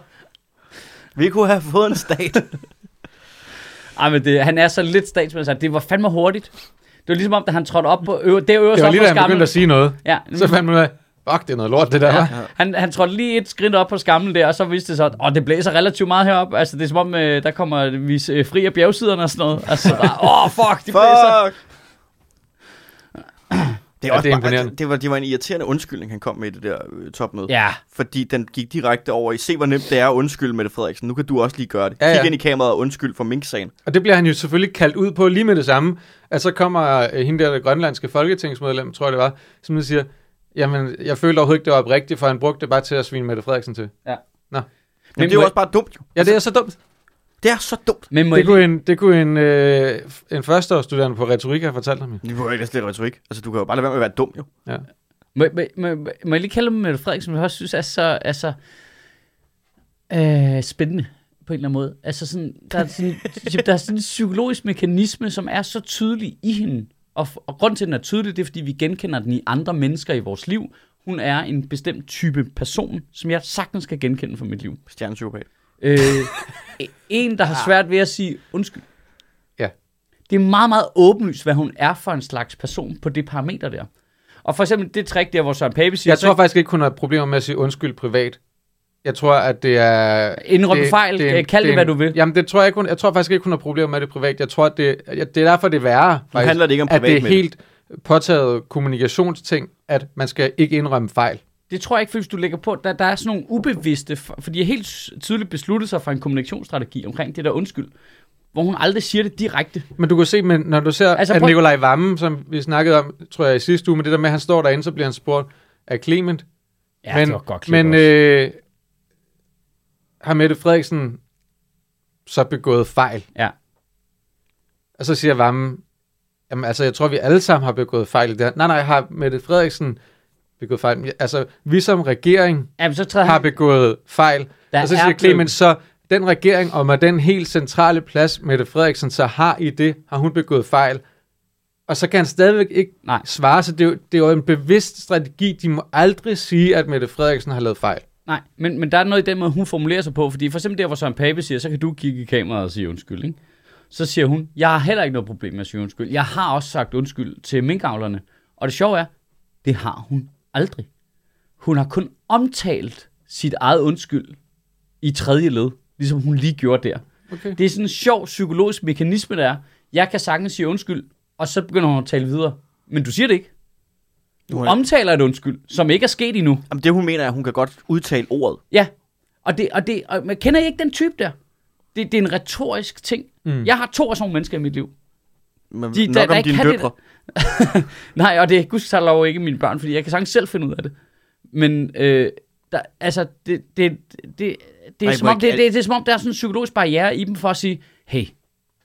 Vi kunne have fået en stat. ej, men det, han er så lidt statsminister. Det var fandme hurtigt. Det var ligesom om, da han trådte op på øver, det øverste Det var lige da han begyndte at sige noget. Ja, Så fandt man ud af, fuck, det er noget lort, det der, Ja. Han, han trådte lige et skridt op på skamlen der, og så viste det sig, at åh, det blæser relativt meget herop. Altså, det er som om, øh, der kommer vi øh, fri af bjergsiderne og sådan noget. Altså, bare, åh, fuck, det blæser. Det, Ja, er også det er bare, imponerende. det, det, var, det var en irriterende undskyldning, han kom med i det der øh, topmøde. Ja, Fordi den gik direkte over i, se hvor nemt det er at undskylde, Mette Frederiksen. Nu kan du også lige gøre det. Ja, Ja, ja. Kig ind i kameraet og undskyld for Mink-sagen. Og det bliver han jo selvfølgelig kaldt ud på lige med det samme. At så kommer øh, hende der, det grønlandske folketingsmedlem, tror jeg det var, som siger, jamen, jeg følte overhovedet ikke, det var oprigtigt, for han brugte det bare til at svine Mette Frederiksen til. Men, Men det er jo også bare dumt, jo. Ja, det er så dumt. Det er så dumt. men må Det kunne en, det kunne en, øh, en førsteårsstuderende på retorik have fortalt ham. jo. Det var ikke lidt retorik. Altså, du kan jo bare lade være med at være dum, jo. må, må, må, må, må jeg lige kalde dem Mette Frederiksen, som jeg også synes er så, er så øh, spændende på en eller anden måde. Altså sådan, der er sådan, der er sådan en psykologisk mekanisme, som er så tydelig i hende. Og, og grund til, at den er tydelig, det er, fordi vi genkender den i andre mennesker i vores liv. Hun er en bestemt type person, som jeg sagtens kan genkende fra mit liv. Stjernepsykopat. Øh, en, der har svært ved at sige undskyld. Ja. Det er meget, meget åbenlyst, hvad hun er for en slags person på det parameter der. Og for eksempel det trick der, hvor Søren Pape siger, Jeg tror faktisk ikke, hun har problemer med at sige undskyld privat. Jeg tror, at det er... Indrøm det, fejl, er en- kald det, er hvad du vil. Jamen, det tror jeg ikke, hun, jeg tror faktisk ikke, hun har problemer med det privat. Jeg tror, at det, det er derfor, det er værre, Nu faktisk, handler det ikke om at det privat, er helt påtaget kommunikationsting, at man skal ikke indrømme fejl. Det tror jeg ikke, hvis du lægger på, der, der er sådan nogle ubevidste, for de har helt tydeligt besluttet sig for en kommunikationsstrategi omkring det der undskyld, hvor hun aldrig siger det direkte. Men du kan se, men når du ser, Altså, at prøv- Nikolaj Vammen, som vi snakkede om, tror jeg i sidste uge, med det der med, at han står derinde, så bliver han spurgt af Clement. Ja, men det var godt men også. øh, har Mette Frederiksen så begået fejl? Ja. Og så siger Vammen, jamen altså, jeg tror, vi alle sammen har begået fejl i det her. Nej, nej, har Mette Frederiksen begået fejl? Altså, vi som regering Jamen, så har han, begået fejl. Der og så er siger Clement, så den regering, og med den helt centrale plads, Mette Frederiksen så har i det, har hun begået fejl. Og så kan han stadigvæk ikke Nej. svare, så det er, jo, det er jo en bevidst strategi. De må aldrig sige, at Mette Frederiksen har lavet fejl. Nej, men, men der er noget i den måde, hun formulerer sig på, fordi for eksempel der, hvor Søren Pape siger, så kan du kigge i kameraet og sige undskyld, ikke? Så siger hun, jeg har heller ikke noget problem med at sige undskyld. Jeg har også sagt undskyld til minkavlerne. Og det sjove er, det har hun aldrig. Hun har kun omtalt sit eget undskyld i tredje led, ligesom hun lige gjorde der. Okay. Det er sådan en sjov psykologisk mekanisme, der er. Jeg kan sagtens sige undskyld, og så begynder hun at tale videre. Men du siger det ikke. Du Hun er- omtaler et undskyld, som ikke er sket endnu. Jamen, det hun mener er, at hun kan godt udtale ordet. Ja, og, det, og, det, og man kender I ikke den type der? Det, det er en retorisk ting. Mm. Jeg har to af sådan nogle mennesker i mit liv. Men De- der- nok der om ikke dine kan det døtre. Nej, og det er gudskelov ikke mine børn, fordi jeg kan sagtens selv finde ud af det. Men øh, der, altså, det, det, det, det, det, er Ej, som om, det, alt- det, det er som om, der er sådan en psykologisk barriere i dem for at sige, hey,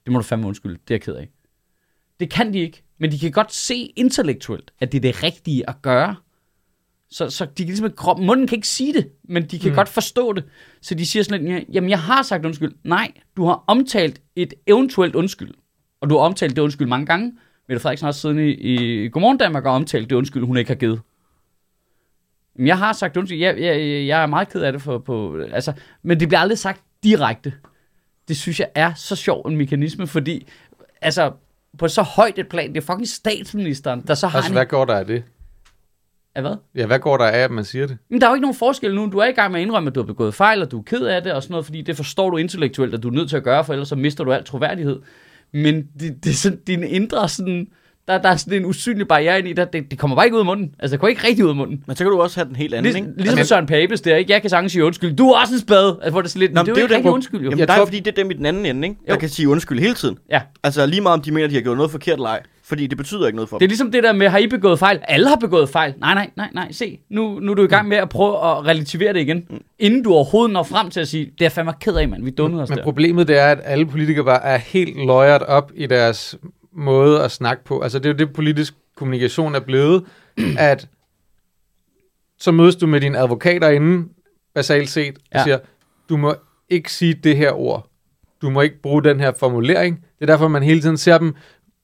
det må du fandme undskylde, det er jeg ked af. Det kan de ikke, men de kan godt se intellektuelt, at det er det rigtige at gøre. Så, så de kan ligesom, munden kan ikke sige det, men de kan mm. godt forstå det. Så de siger sådan lidt, jamen jeg har sagt undskyld. Nej, du har omtalt et eventuelt undskyld. Og du har omtalt det undskyld mange gange. Mette Frederiksen har også siden i, i Godmorgen Danmark og omtalt det undskyld, hun ikke har givet. Men Jeg har sagt undskyld. Jeg, jeg, jeg er meget ked af det for, på... Altså, men det bliver aldrig sagt direkte. Det synes jeg er så sjov en mekanisme, fordi... Altså, på så højt et plan, det er fucking statsministeren, der så har Altså, en... hvad går der af det? Af hvad? Ja, hvad går der af, at man siger det? Men der er jo ikke nogen forskel nu. Du er i gang med at indrømme, at du har begået fejl, og du er ked af det og sådan noget, fordi det forstår du intellektuelt, at du er nødt til at gøre, for ellers så mister du al troværdighed. Men det, det er sådan, din indre sådan, der, der er sådan en usynlig barriere ind i dig. Det, det kommer bare ikke ud af munden. Altså, det kommer ikke rigtig ud af munden. Men så kan du også have den helt anden, Lig, ikke? ligesom Søren Papes der, ikke? Jeg kan sagtens sige undskyld. Du er også en spade. Altså, hvor det er sådan lidt, Nå, det, er jo ikke rigtig undskyld, jo. Jamen, Jeg der er tror- fordi, det er dem i den anden ende, ikke? Der Jo. kan sige undskyld hele tiden. Ja. Altså lige meget om de mener, at de har gjort noget forkert eller ej. Fordi det betyder ikke noget for Det er dem. ligesom det der med, har I begået fejl? Alle har begået fejl. Nej, nej, nej, nej. Se, nu, nu er du i gang med at prøve at relativere det igen. Mm. Inden du overhovedet når frem til at sige, det er fandme ked af, mand. Vi dummede os Men der. problemet det er, at alle politikere bare er helt løjert op i deres måde at snakke på. Altså det er jo det, politisk kommunikation er blevet, at så mødes du med dine advokater inden, basalt set, og Ja. siger, du må ikke sige det her ord. Du må ikke bruge den her formulering. Det er derfor, man hele tiden ser dem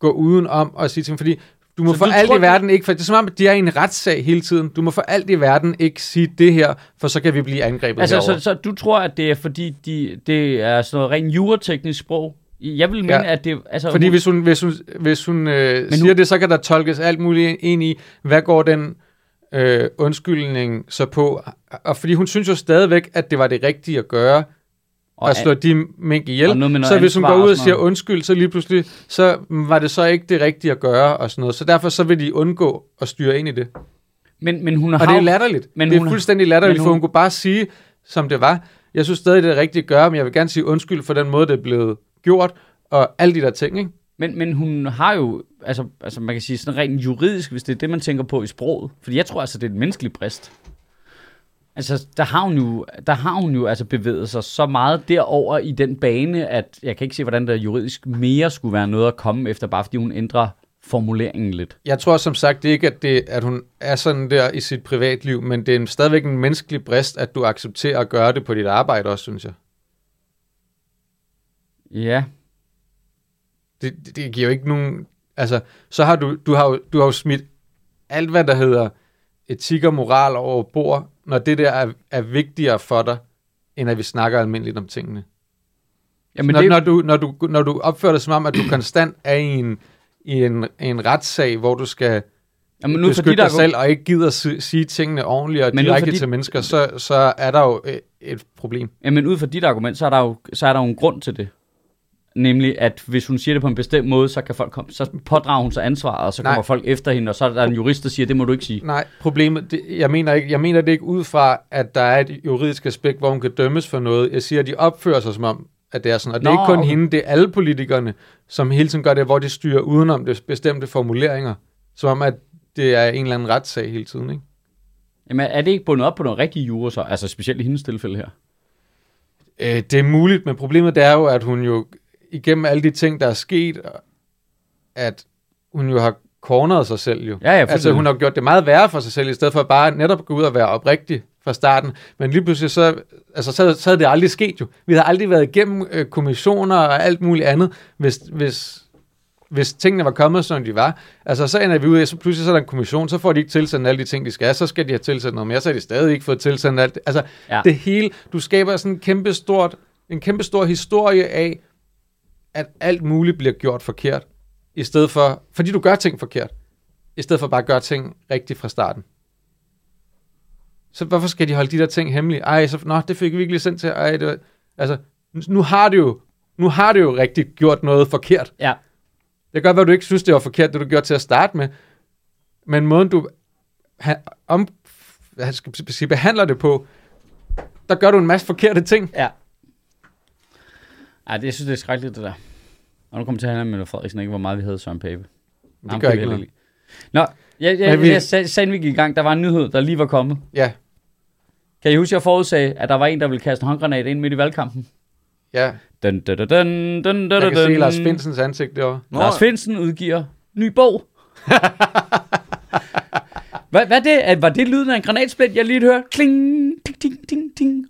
gå udenom og sige ting, fordi du må Så for du alt tror, i verden ikke, for det er som om, at de er i en retssag hele tiden. Du må for alt i verden ikke sige det her, for så kan vi blive angrebet Altså, herovre. så, så du tror, at det er fordi, de, det er sådan noget rent jurateknisk sprog? Jeg vil mene, Ja. at det... Altså, Fordi hun- hvis hun, hvis hun, hvis hun øh, nu- siger det, så kan der tolkes alt muligt ind i, hvad går den øh, undskyldning så på? Og fordi hun synes jo stadigvæk, at det var det rigtige at gøre, og, at slå de mink ihjel. Så hvis hun går ud og siger undskyld, så lige pludselig, så var det så ikke det rigtige at gøre og sådan noget. Så derfor så vil de undgå at styre ind i det. men, men hun har Og det er latterligt. men det er hun- fuldstændig latterligt, men for hun- hun kunne bare sige, som det var. Jeg synes stadig, det er det rigtige at gøre, men jeg vil gerne sige undskyld for den måde, det er blevet gjort, og alle de der ting, ikke? Men, men hun har jo, altså, altså man kan sige sådan rent juridisk, hvis det er det, man tænker på i sproget. Fordi jeg tror altså, det er et menneskeligt brist. Altså, der har hun jo, der har hun jo altså bevæget sig så meget derover i den bane, at jeg kan ikke se, hvordan der juridisk mere skulle være noget at komme efter, bare fordi hun ændrer formuleringen lidt. Jeg tror som sagt det ikke, at, det, at hun er sådan der i sit privatliv, men det er en, stadigvæk en menneskelig brist, at du accepterer at gøre det på dit arbejde også, synes jeg. Ja, Det, det, det giver jo ikke nogen... Altså, så har du, du har du har jo smidt alt, hvad der hedder etik og moral over bord, når det der er, er vigtigere for dig, end at vi snakker almindeligt om tingene. Jamen, når, det, når, du, når, du, når du opfører dig som om, at du konstant er i en, i en, en retssag, hvor du skal jamen, nu beskytte fordi der dig selv, og ikke gider si- sige tingene ordentligt og Men direkte fordi- til mennesker, så, så er der jo øh, et problem. Jamen ud fra dit argument, så er, der jo, så er der jo en grund til det. Nemlig, at hvis hun siger det på en bestemt måde, så kan folk komme, så pådrager hun sig ansvaret, og så Nej. kommer folk efter hende, og så er der en jurist, der siger, det må du ikke sige. Nej, problemet, det, jeg, mener ikke, jeg mener det ikke ud fra, at der er et juridisk aspekt, hvor hun kan dømmes for noget. Jeg siger, at de opfører sig som om, at det er sådan. Og det er Nå, ikke kun okay. hende, det er alle politikerne, som hele tiden gør det, hvor de styrer udenom det bestemte formuleringer. Som om, at det er en eller anden retssag hele tiden. Ikke? Jamen er det ikke bundet op på noget rigtige jura så? Altså specielt i hendes tilfælde her. Øh, det er muligt, men problemet det er jo, at hun jo igennem alle de ting, der er sket, at hun jo har corneret sig selv jo. Ja, ja, altså hun har gjort det meget værre for sig selv, i stedet for bare netop at gå ud og være oprigtig fra starten. Men lige pludselig så, altså, så, så havde det aldrig sket jo. Vi havde aldrig været igennem øh, kommissioner og alt muligt andet, hvis, hvis, hvis tingene var kommet, som de var. Altså så ender vi ud af, så pludselig så er der en kommission, så får de ikke tilsendt alle de ting, de skal, så skal de have tilsendt noget mere, så har de stadig ikke fået tilsendt alt. Altså ja. det hele, du skaber sådan en kæmpe stort, en kæmpe stor historie af, at alt muligt bliver gjort forkert, i stedet for, fordi du gør ting forkert, i stedet for bare at gøre ting rigtigt fra starten. Så hvorfor skal de holde de der ting hemmelige? Ej, så, nå, det fik vi ikke lige sendt til. Ej, det var, altså, nu har det jo, nu har det jo rigtig gjort noget forkert. Ja. Det kan godt være, du ikke synes, det var forkert, det du gjorde til at starte med. Men måden, du ha, om, hvad skal jeg sige, behandler det på, der gør du en masse forkerte ting. Ja. Ej, det, jeg synes, det er skrækkeligt, det der. Og nu kommer til at handle med Mette Frederiksen, ikke hvor meget vi havde Søren Pape. Det Ham gør ikke noget. Nå, jeg, jeg, vi- jeg, jeg sagde, vi gik i gang, der var en nyhed, der lige var kommet. Ja, Kan I huske, jeg forudsagde, at der var en, der ville kaste en håndgranat ind midt i valgkampen? ja. Dun, dun, dun, dun, dun, dun, Jeg kan dun. se Lars Finsens ansigt derovre. Nå, Lars Finsen udgiver ny bog. hvad, hvad er det? Var det lyden af en granatsplit, jeg lige hørte? Kling, ting, ting, ting, ting.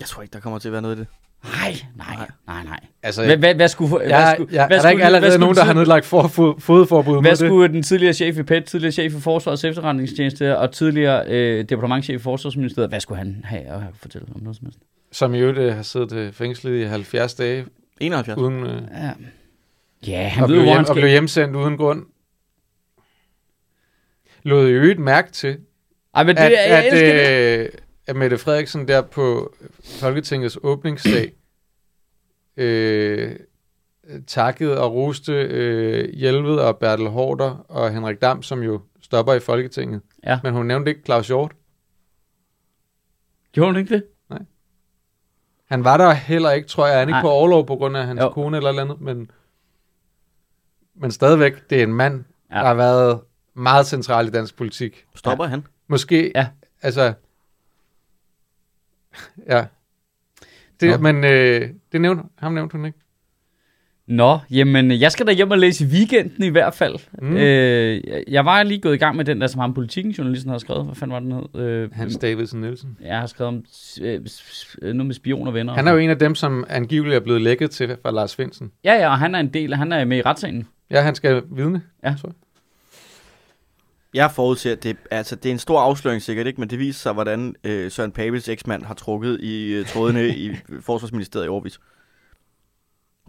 jeg tror ikke, der kommer til at være noget i det. Nej, Nej, nej, nej. Altså, Hvad, hvad, hvad skulle... Hvad jeg, skulle, jeg, hvad er der ikke skulle- allerede hvad skulle nogen, der har nedlagt for, fod, fodforbud Hvad det? skulle den tidligere chef i PET, tidligere chef i Forsvarets efterretningstjeneste og tidligere øh, departementchef i Forsvarsministeriet, hvad skulle han have at fortælle om noget som helst? Som i øvrigt øh, har siddet øh, fængslet i 70 dage, 71. uden, øh, Ja, ja han og, ved hvor hjem, han og blev hjemsendt uden grund. Lod i øvrigt mærke til, Ej, men det, at, jeg at, elsker det. At Mette Frederiksen der på Folketingets åbningsdag øh, takkede og roste øh, Hjelved og Bertel Hårder og Henrik Dam, som jo stopper i Folketinget. Ja. Men hun nævnte ikke Claus Hjort. Gjorde hun ikke det? Han var der heller ikke, tror jeg. Han er ikke Nej. på overlov på grund af hans Jo. kone eller eller andet, men, men stadigvæk, det er en mand, Ja. ja. der har været meget central i dansk politik. Stopper han? Måske, Ja. altså, ja. Det, Nå. men øh, det nævnte, ham nævnte hun ikke. Nå, jamen, jeg skal da hjem og læse i weekenden i hvert fald. Mm. Øh, jeg- var lige gået i gang med den der, som ham politikken journalisten har skrevet. Hvad fanden var den hed? Øh, Hans Davidsen Nielsen. Jeg har skrevet om øh, s- noget med spioner og venner. Han er jo en af dem, som angiveligt er blevet lækket til fra Lars Finsen. Ja, ja, og han er en del, han er med i retssagen. Ja, han skal vidne. Ja. tror jeg. Forudser, at det, altså, det er en stor afsløring sikkert, ikke? men det viser sig, hvordan øh, Søren Papes eksmand har trukket i øh, trådene i Forsvarsministeriet i årvis.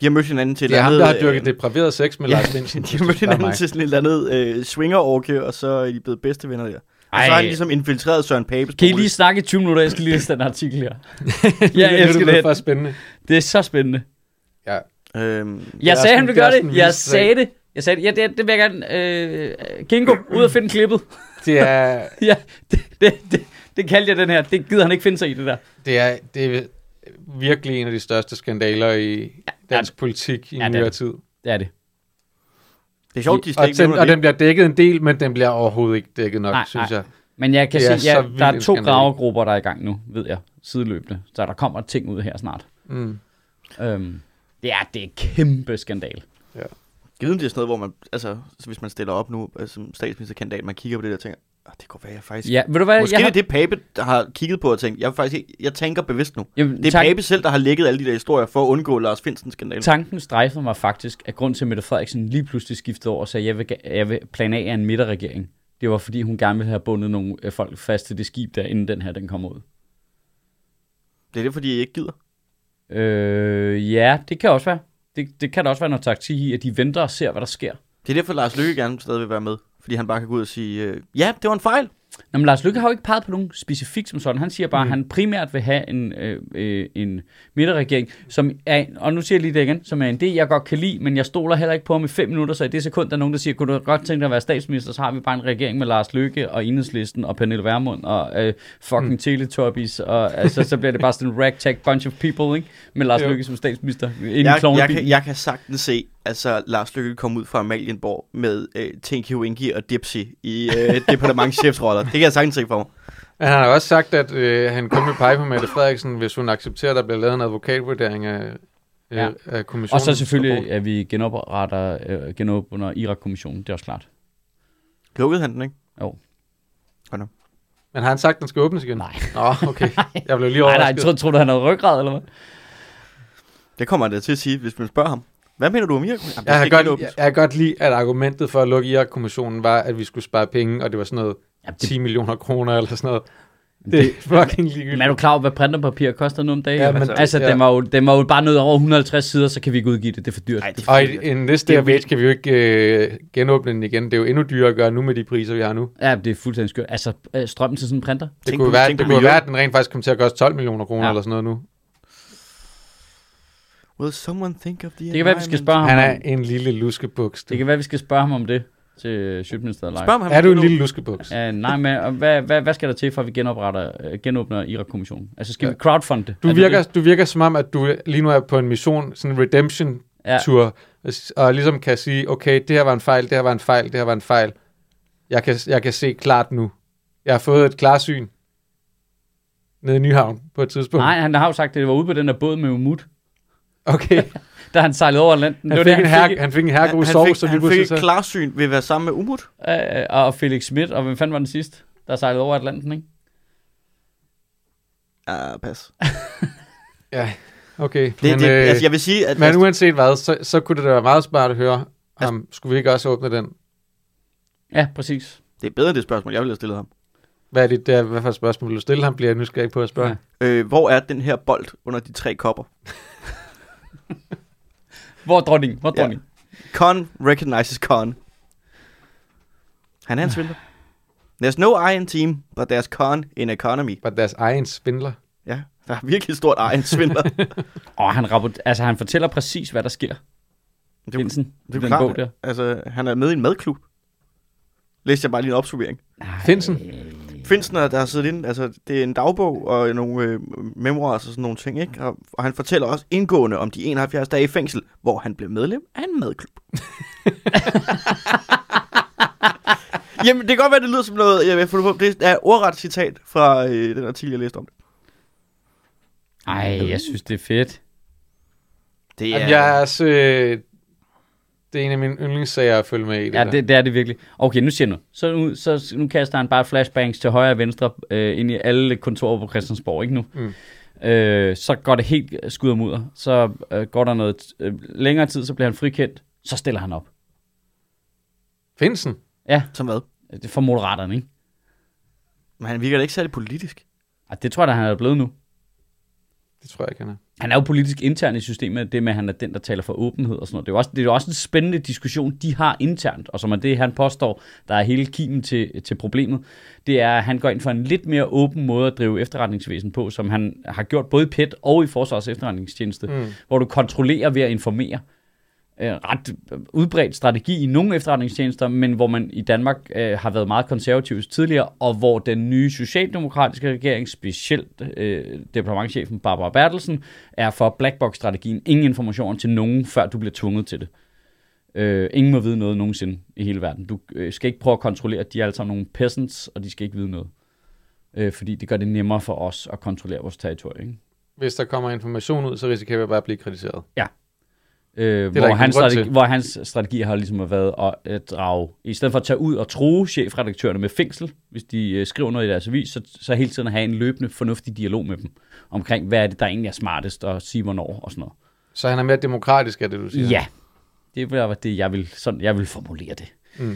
De har mødt hinanden til et Det er ham, der har dyrket øh, depraveret sex med ja, Lars Finsen. de har mødt hinanden til sådan et eller andet øh, swinger og så er de blevet bedste venner der. Og så har han ligesom infiltreret Søren Papes Kan I lige snakke i 20 minutter? Jeg skal lige læse den artikel her. Det Jeg er elsker det. det. for spændende. Det er så spændende. Ja. Øhm, Jeg er sagde, han ville det er gøre det. Jeg sagde det. Jeg sagde det. Ja, det, det vil jeg gerne. Øh, Kingo, ud og finde klippet. Det er, ja, det, det, det, det kaldte jeg den her. Det gider han ikke finde sig i, det der. det er, det er virkelig en af de største skandaler i dansk politik i Ja, er nyere tid. Det er det. det er sjovt, de Og, ikke den, og den bliver dækket en del, men den bliver overhovedet ikke dækket nok, Nej, synes nej. jeg. Men jeg kan Det se, ja, vild der er to gravegrupper, der er i gang nu, ved jeg, sideløbende. Så der kommer ting ud her snart. Mm. Øhm, det er, det er kæmpe skandal. Jeg ved, det er sådan noget, hvor man, altså, så hvis man stiller op nu altså, som statsministerkandidat, man kigger på det der og tænker, "Ah, det kunne være, jeg faktisk... Ja, ved du hvad? Måske jeg det er det, Pape der har kigget på og tænkt, jeg, faktisk ikke, jeg tænker bevidst nu. jamen, Det er tak, Pape selv, der har lægget alle de der historier for at undgå Lars Finsen skandal. tanken strejfede mig faktisk, at grund til, at Mette Frederiksen lige pludselig skiftede over og sagde, jeg vil, jeg vil plan A en midterregering. Det var, fordi hun gerne ville have bundet nogle øh, folk fast til det skib der, inden den her den kom ud. Det er det, fordi jeg ikke gider. Øh, ja, det kan også være. Det, det kan da også være noget taktik i, at de venter og ser, hvad der sker. Det er derfor, Lars Lykke gerne stadig vil være med. Fordi han bare kan gå ud og sige, øh, ja, det var en fejl. Nå, men Lars Lykke har jo ikke peget på nogen specifikt som sådan. Han siger bare, Mm. at han primært vil have en, øh, øh, en midterregering, som er, og nu siger jeg lige det igen, som er en det, jeg godt kan lide, men jeg stoler heller ikke på ham i fem minutter, så i det sekund, der er nogen, der siger, kunne du godt tænke dig at være statsminister, så har vi bare en regering med Lars Lykke og Enhedslisten og Pernille Vermund og øh, fucking mm. Teletubbies, og altså, så bliver det bare sådan en ragtag bunch of people, ikke? Med Lars Jo. Lykke som statsminister. Jeg, jeg, kan, jeg kan sagtens se, altså Lars Løkke komme ud fra Amalienborg med øh, Tinky Winky og Dipsy i øh, departementchefsroller. Det kan jeg sagtens se for mig. Han har også sagt, at øh, han kun vil pege på Mette Frederiksen, hvis hun accepterer, at der bliver lavet en advokatvurdering af, øh, Ja. ja. af og kommissionen. så selvfølgelig, at vi genopretter, øh, genåbner Irak-kommissionen, det er også klart. Lukkede han den, ikke? Men har han sagt, at den skal åbnes igen? Nej. Nå, okay. Jeg blev lige Nej, nej, overrasket. tror, tror du, han havde ryggrad, eller hvad? Det kommer han da til at sige, hvis man spørger ham. Hvad mener du om Irak? Jeg ikke godt, jeg, jeg har godt lide, at argumentet for at lukke Irak-kommissionen var, at vi skulle spare penge, og det var sådan noget Ja, det, 10 millioner kroner eller sådan noget. Det er fucking ligegyldigt. men er du klar over, hvad printerpapir koster nu om dagen? Ja, men- altså, altså ja. den, var jo, den var jo bare nødt over 150 sider, så kan vi ikke udgive det. Det er for dyrt. Ej, det er Og fordi, i, i næste Det er kan vi jo ikke øh, genåbne den igen. Det er jo endnu dyrere at gøre nu med de priser, vi har nu. Ja, det er fuldstændig skørt. Altså, øh, strømmen til sådan en printer? Det Tænk kunne, på- være, det kunne være, at den rent faktisk kom til at koste 12 millioner kroner Ja. eller sådan noget nu. Will someone think of the Det kan være, vi skal spørge ham Han er om, en lille luskebuks. du. det kan være, vi skal spørge ham om det til Sjøtministeriet Live. Spørg ham, Er du en lille luskebuks? Ja, nej, men og hvad, hvad, hvad skal der til, for at vi genopretter, øh, genåbner Irak-kommissionen? Altså, skal Ja. vi crowdfunde? Du Er det virker, det? du virker som om, at du lige nu er på en mission, sådan en redemption-tur, ja. og ligesom kan sige, okay, det her var en fejl, det her var en fejl, det her var en fejl. Jeg kan, jeg kan se klart nu. Jeg har fået et klarsyn nede i Nyhavn på et tidspunkt. Nej, han har jo sagt, at det var ude på den der båd med Umut, Okay, da han sejlede over Atlanten. han det fik, var en det, her, han fik, han fik en Han, herregod han, sovs, fik, så han fik pludselig et så... klarsyn ved at være sammen med Umut. øh, og Felix Schmidt, og hvem fanden var den sidste, der sejlede over Atlanten, ikke? Ja, pas. Ja. Okay, Det, men, det, øh, altså, jeg vil sige, at... men uanset hvad, så, så kunne det da være meget smart at høre, Altså- om skulle vi ikke også åbne den? Ja, præcis. det er bedre end det spørgsmål, jeg ville have stillet ham. Hvad er det der, hvad for et spørgsmål du stille ham, bliver jeg nysgerrig på at spørge. Ja. Øh, hvor er den her bold under de tre kopper? Hvor er dronningen? Hvor er Ja. dronningen? Con recognizes con. Han er en svindler. There's no I in team, but there's con in economy. Var deres egen svindler. Ja, der er virkelig stort I in svindler. Og han, rapport, altså, han fortæller præcis, hvad der sker. det, er- Finsen, det er den klart, bog der. Altså, han er med i en madklub. Læste jeg bare lige en opsummering. Finsen? Finsen, er- der har siddet inde, altså det er en dagbog og nogle øh, memoirs og sådan nogle ting, ikke? Og, og han fortæller også indgående om de 71 dage i fængsel, hvor han blev medlem af en madklub. Jamen, det kan godt være, det lyder som noget, jeg vil få på. Det er ordret citat fra øh, den artikel, jeg læste om det. Ej, jeg synes, det er fedt. Det Jamen, jeg er også, øh, det er en af mine yndlingssager at følge med i. Det Ja, der. det, det er det virkelig. Okay, nu siger jeg nu. Så nu, så nu kaster han bare flashbangs til højre og venstre øh, ind i alle kontorer på Christiansborg, ikke nu? Mm. Øh, så går det helt skud og mudder. Så øh, går der noget øh, længere tid, så bliver han frikendt. Så stiller han op. Finsen? Som hvad? Det er for moderaterne, ikke? Men han virker da ikke særlig politisk. Ej, det tror jeg da, han er blevet nu. Det tror jeg ikke, han er. Han er jo politisk intern i systemet, det med, at han er den, der taler for åbenhed og sådan noget. Det er jo også, det er jo også en spændende diskussion, de har internt, og som er det, han påstår, der er hele kimen til, til problemet. Det er, at han går ind for en lidt mere åben måde at drive efterretningsvæsen på, som han har gjort både i PET og i Forsvars efterretningstjeneste, mm. hvor du kontrollerer ved at informere. Øh, ret udbredt strategi i nogle efterretningstjenester, men hvor man i Danmark øh, har været meget konservativ tidligere, og hvor den nye socialdemokratiske regering, specielt øh, departementchefen Barbara Bertelsen, er for blackbox-strategien. Ingen information til nogen, før du bliver tvunget til det. Øh, ingen må vide noget nogensinde i hele verden. Du øh, skal ikke prøve at kontrollere, at de er alle sammen nogle peasants, og de skal ikke vide noget. Øh, fordi det gør det nemmere for os at kontrollere vores territorium. Hvis der kommer information ud, så risikerer vi bare at blive kritiseret. Øh, hvor, hans strategi, hvor hans strategi har ligesom været at, at drage, i stedet for at tage ud og true chefredaktørerne med fængsel, hvis de øh, skriver noget i deres avis, så, så hele tiden at have en løbende fornuftig dialog med dem, omkring hvad er det, der egentlig er smartest, og sige hvornår og sådan noget. Så han er mere demokratisk, er det, du siger? Ja, det var det, jeg vil, sådan, jeg vil formulere det. Mm.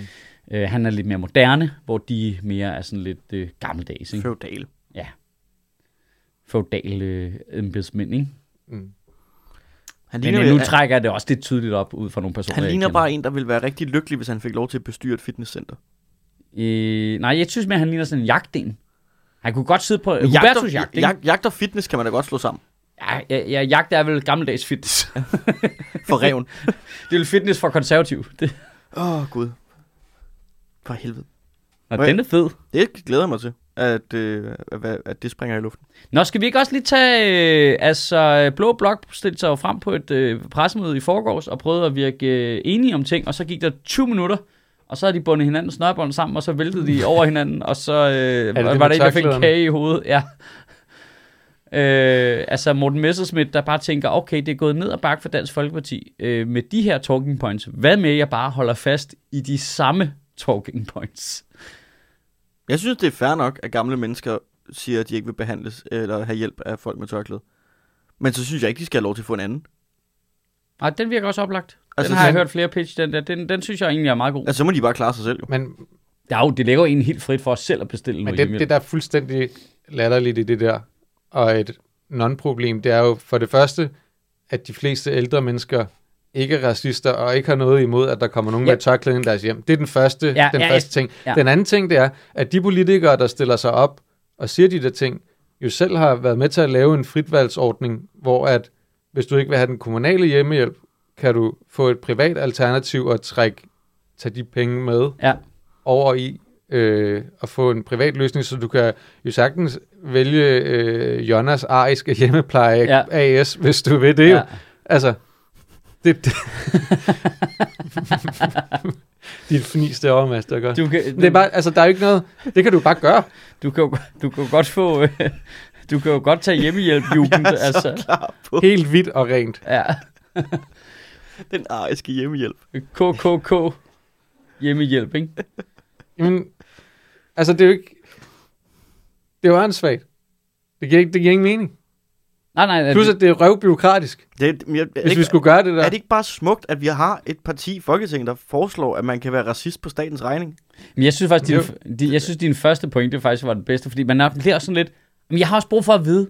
Øh, han er lidt mere moderne, hvor de mere er sådan lidt øh, gammeldags, ikke? Feudal. Feudale øh, embedsmænd, ikke? Mm. Han Men ligner, øh, nu trækker jeg det også lidt tydeligt op ud fra nogle personer, han ligner bare en, der ville være rigtig lykkelig, hvis han fik lov til at bestyre et fitnesscenter. Øh, nej, jeg synes mere, han ligner sådan en jagten. Han kunne godt sidde på Men Hubertus jagt, ikke? jagt, jagt og fitness kan man da godt slå sammen. Ja, ja, ja, jagt er vel gammeldags fitness. For reven. det er vel fitness for konservativ. Åh, oh, Gud. For helvede. Nå, den er fed. Det glæder jeg mig til, at, øh, at, det springer i luften. Nå, skal vi ikke også lige tage... Øh, altså, Blå Blok stillede sig jo frem på et øh, pressemøde i forgårs og prøvede at virke øh, enige om ting, og så gik der 20 minutter, og så havde de bundet hinandens snørbånd sammen, og så væltede de over hinanden, og så øh, det var, med var der en, der fik en kage i hovedet. Ja. Øh, altså Morten Messerschmidt, der bare tænker, okay, det er gået ned og bakke for Dansk Folkeparti øh, med de her talking points. Hvad med, at jeg bare holder fast i de samme talking points? Jeg synes, det er fair nok, at gamle mennesker siger, at de ikke vil behandles eller have hjælp af folk med tørklæde. Men så synes jeg ikke, de skal have lov til at få en anden. Nej, den virker også oplagt. Den Altså, har jeg den- hørt flere pitch, den der. Den, den synes jeg egentlig er meget god. Altså, så må de bare klare sig selv, jo. Men, Ja, jo, det ligger jo egentlig helt frit for os selv at bestille men noget det, det, der er fuldstændig latterligt i det der, og et non-problem, det er jo for det første, at de fleste ældre mennesker ikke er racister, og ikke har noget imod, at der kommer nogen Ja. ja. med tørklæde ind i deres hjem. Det er den første, Ja, den ja, første ting. ja. Den anden ting, det er, at de politikere, der stiller sig op og siger de der ting, jo selv har været med til at lave en fritvalgsordning, hvor at hvis du ikke vil have den kommunale hjemmehjælp, kan du få et privat alternativ og trække, tage de penge med Ja, over i øh, at få en privat løsning, så du kan jo sagtens vælge øh, Jonas Ariske hjemmepleje Ja. ja. AS, hvis du vil det jo. ja. Altså, det, det dit fnis derovre, Mads, der gør. Du kan, Det er bare, altså, der er jo ikke noget, det kan du bare gøre. du kan, jo, du kan jo godt få... øh, du kan jo godt tage hjemmehjælp, jugend, Jeg er så altså. klar på Helt hvidt og rent. Ja. den ariske hjemmehjælp. KKK hjemmehjælp, ikke? Men, altså, det er jo ikke, det er jo åndssvagt. Det giver, ikke, det giver ingen mening. Nej, nej, Plus, det, at det er røvbyråkratisk, Det, er- jeg, hvis vi ikke, skulle gøre det der. er det ikke bare smukt, at vi har et parti i Folketinget, der foreslår, at man kan være racist på statens regning? men jeg synes faktisk, Jo. din, din, jeg synes, din første pointe faktisk var den bedste, fordi man er, bliver også sådan lidt, men jeg har også brug for at vide,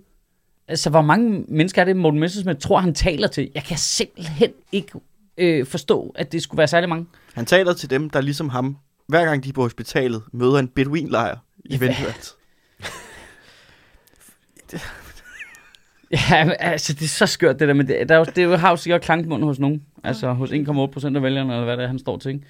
altså hvor mange mennesker er det, Morten Messersmith tror, han taler til? Jeg kan simpelthen ikke øh, forstå, at det skulle være særlig mange. Han taler til dem, der ligesom ham, hver gang de er på hospitalet, møder en beduinlejr i Ja, Venteværelset. Ja, men, altså, det er så skørt, det der, men det, der er jo, det er har jo sikkert klangmund hos nogen. Altså, hos 1,8 procent af vælgerne, eller hvad det er, han står til, ikke?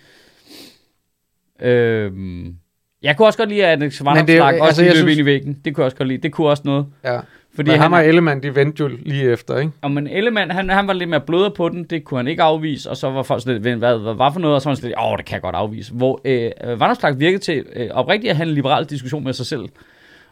Øhm, jeg kunne også godt lide, at Alex Men det også altså, løb synes- ind i væggen. Det kunne jeg også godt lide. Det kunne også noget. Ja. Fordi Men ham han, og Ellemann, de vendte jo lige efter, ikke? og men Ellemann, han, han var lidt mere bløder på den, det kunne han ikke afvise, og så var folk sådan lidt, hvad, hvad var for noget, og så var han sådan lidt, åh, det kan jeg godt afvise. Hvor øh, Vanderslag virkede til øh, oprigtigt at have en liberal diskussion med sig selv,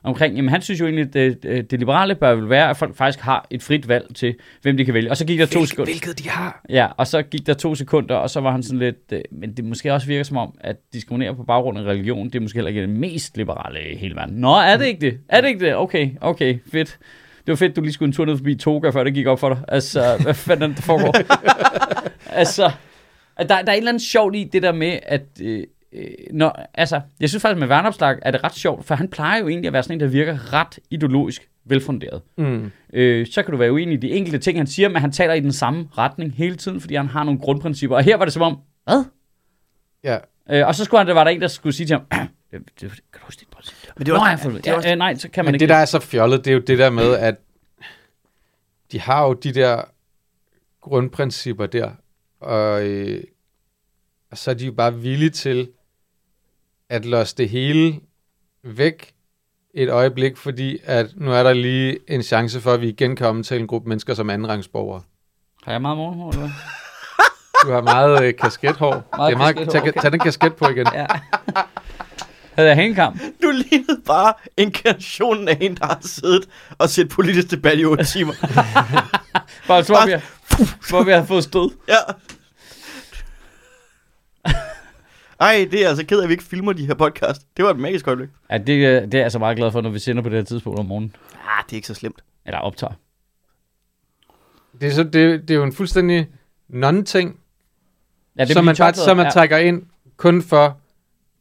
omkring, jamen han synes jo egentlig, at det, det, det liberale bør vel være, at folk faktisk har et frit valg til, hvem de kan vælge. Og så gik der to sekunder. Hvilket de har. Ja, og så gik der to sekunder, og så var han sådan lidt, øh, men det måske også virker som om, at diskriminere på baggrund af religion, det er måske heller ikke det mest liberale i hele verden. Nå, er det ikke det? Er det ikke det? Okay, okay, fedt. Det var fedt, du lige skulle en tur ned forbi Toga, før det gik op for dig. Altså, hvad fanden er der foregår? altså, der, der er et eller andet sjovt i det der med, at... Øh, øh, når, altså, jeg synes faktisk med Værnopslag er det ret sjovt, for han plejer jo egentlig at være sådan en, der virker ret ideologisk velfunderet. Mm. Øh, så kan du være uenig i de enkelte ting, han siger, men han taler i den samme retning hele tiden, fordi han har nogle grundprincipper. Og her var det som om, hvad? Ja. Øh, og så skulle han, der var der en, der skulle sige til ham, det, det, kan du huske dit princip? Men det er også- Nå, ja, for, det ja, også- øh, nej, så kan man Men ikke. det, der er så fjollet, det er jo det der med, at de har jo de der grundprincipper der, og, øh, og så er de jo bare villige til at låse det hele væk et øjeblik, fordi at nu er der lige en chance for, at vi igen kan omtale en gruppe mennesker som andenrangsborgere. Har jeg meget morgenhår, eller hvad? Du har meget øh, kaskethår. Meget det er meget, kaskethår, tag, okay. tag den kasket på igen. Ja. Havde jeg hængekamp? Du lignede bare inkarnationen af en, der har siddet og set politisk debat i 8 timer. Bare så, hvor vi, hvor vi har fået stød. ja. Ej, det er altså ked af, at vi ikke filmer de her podcast. Det var et magisk øjeblik. Ja, det, er- det er jeg så meget glad for, når vi sender på det her tidspunkt om morgenen. Ah, det er ikke så slemt. Eller optager. Det er, så, det, det er jo en fuldstændig non-ting, Ja, som man, bare, som man ja. trækker ind kun for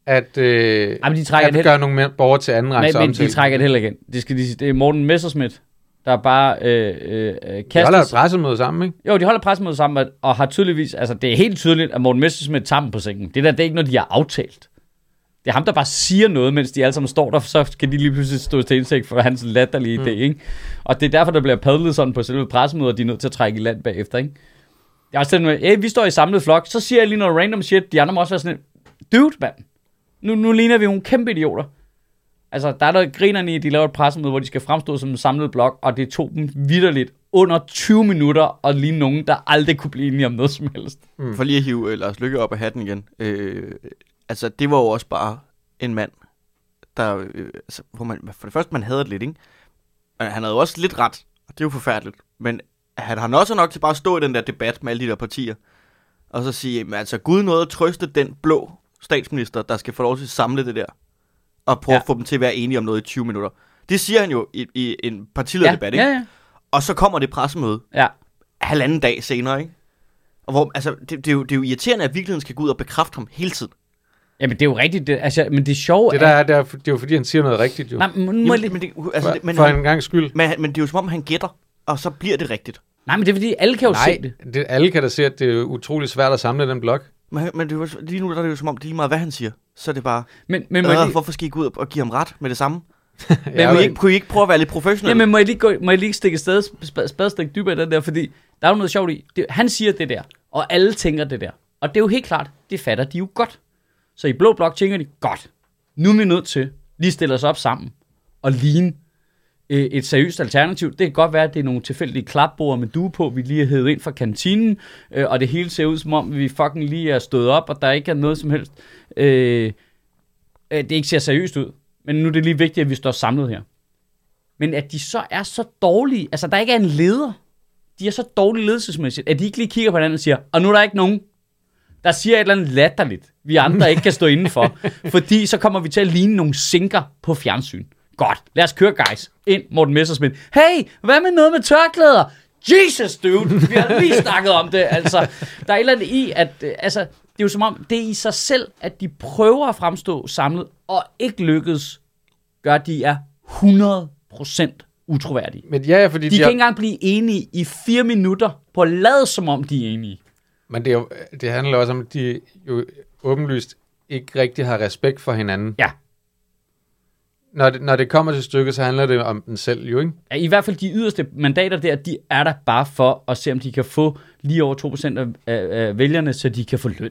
at, øh, Ja, men de trækker at det gøre nogle mere borgere til anden rangs Men, men de trækker det heller igen. Det, skal de, det er Morten Messerschmidt, der bare øh, øh, øh, De holder et pressemøde sammen, ikke? Jo, de holder pressemøde sammen, og- har tydeligvis... Altså, det er helt tydeligt, at Morten Messerschmidt tager på sengen. Det der, det er ikke noget, de har aftalt. Det er ham, der bare siger noget, mens de alle sammen står der, så skal de lige pludselig stå til indsigt for hans latterlige mm. idé, ikke? Og det er derfor, der bliver padlet sådan på selve pressemødet, og de er nødt til at trække i land bagefter, ikke? Jeg er også sådan med, hey, vi står i samlet flok, så siger jeg lige noget random shit, de andre må også være sådan, dude, mand, nu, nu ligner vi nogle kæmpe idioter. Altså, der er der grinerne i, at de laver et pressemøde, hvor de skal fremstå som en samlet blok, og det tog dem vidderligt under 20 minutter, og lige nogen, der aldrig kunne blive enige om noget som helst. Mm. For lige at hive øh, Lars Lykke op af hatten igen. Øh, altså, det var jo også bare en mand, der... Øh, altså, hvor man, for det første, man havde det lidt, ikke? Men han havde jo også lidt ret, og det er jo forfærdeligt. Men han har også nok til bare at stå i den der debat med alle de der partier, og så sige, men altså, Gud nåede at trøste den blå statsminister, der skal få lov til at samle det der, og prøve Ja. ja. at få dem til at være enige om noget i 20 minutter. Det siger han jo i, i en partilederdebat, ikke? ja, ja. Og så kommer det pressemøde ja. halvanden dag senere, ikke? Og hvor, altså, det, det, er jo, det er jo irriterende, at virkeligheden skal gå ud og bekræfte ham hele tiden. Jamen, det er jo rigtigt. Det, altså, men det sjove Det der er, det er, det er jo fordi, han siger noget rigtigt, jo. Nej, jeg Jamen, lige... men, det, altså, det, men, for han, en gang skyld. men, men det er jo som om, han gætter, og så bliver det rigtigt. Nej, men det er fordi, alle kan jo Nej, se det. det, alle kan da se, at det er utrolig svært at samle den blok. Men, men det jo, lige nu der er det jo som om, det er lige meget, hvad han siger. Så er det bare, Men, men, må, øh, lige, hvorfor skal I gå ud og give ham ret med det samme? Ja, Men kunne, I men- ikke, kunne I ikke prøve at være lidt professionelle? jamen, må, jeg lige gå, må jeg lige stikke sted, sp- spadestik dybere i den der, fordi der er jo noget sjovt i. Det, han siger det der, og alle tænker det der. Og det er jo helt klart, det fatter de jo godt. Så i Blå Blok tænker de, godt, nu er vi nødt til lige stille os op sammen og ligne et seriøst alternativ. Det kan godt være, at det er nogle tilfældige klapbord med due på, vi lige har hævet ind fra kantinen, øh, og det hele ser ud som om, vi fucking lige er stået op, og der ikke er noget som helst. Øh, øh, det ikke ser seriøst ud. Men nu er det lige vigtigt, at vi står samlet her. Men at de så er så dårlige, altså der ikke er en leder, de er så dårlige ledelsesmæssigt, at de ikke lige kigger på hinanden og siger, og nu er der ikke nogen, der siger et eller andet latterligt, vi andre ikke kan stå indenfor, fordi så kommer vi til at ligne nogle sinker på fjernsyn. Godt, lad os køre, guys. Ind, Morten Messerschmidt. Hey, hvad med noget med tørklæder? Jesus, dude. Vi har lige snakket om det. Altså, der er et eller andet i, at øh, altså, det er jo som om, det er i sig selv, at de prøver at fremstå samlet, og ikke lykkes, gør, at de er 100% utroværdige. Men ja, ja, fordi De de kan har, ikke engang blive enige i fire minutter på at lade, som om de er enige. Men det, er jo, det handler også om, at de jo åbenlyst ikke rigtig har respekt for hinanden. Ja. Når det, når det kommer til stykket, så handler det om den selv jo, ikke? Ja, I hvert fald de yderste mandater der, de er der bare for at se, om de kan få lige over 2% af, af, af vælgerne, så de kan få løn.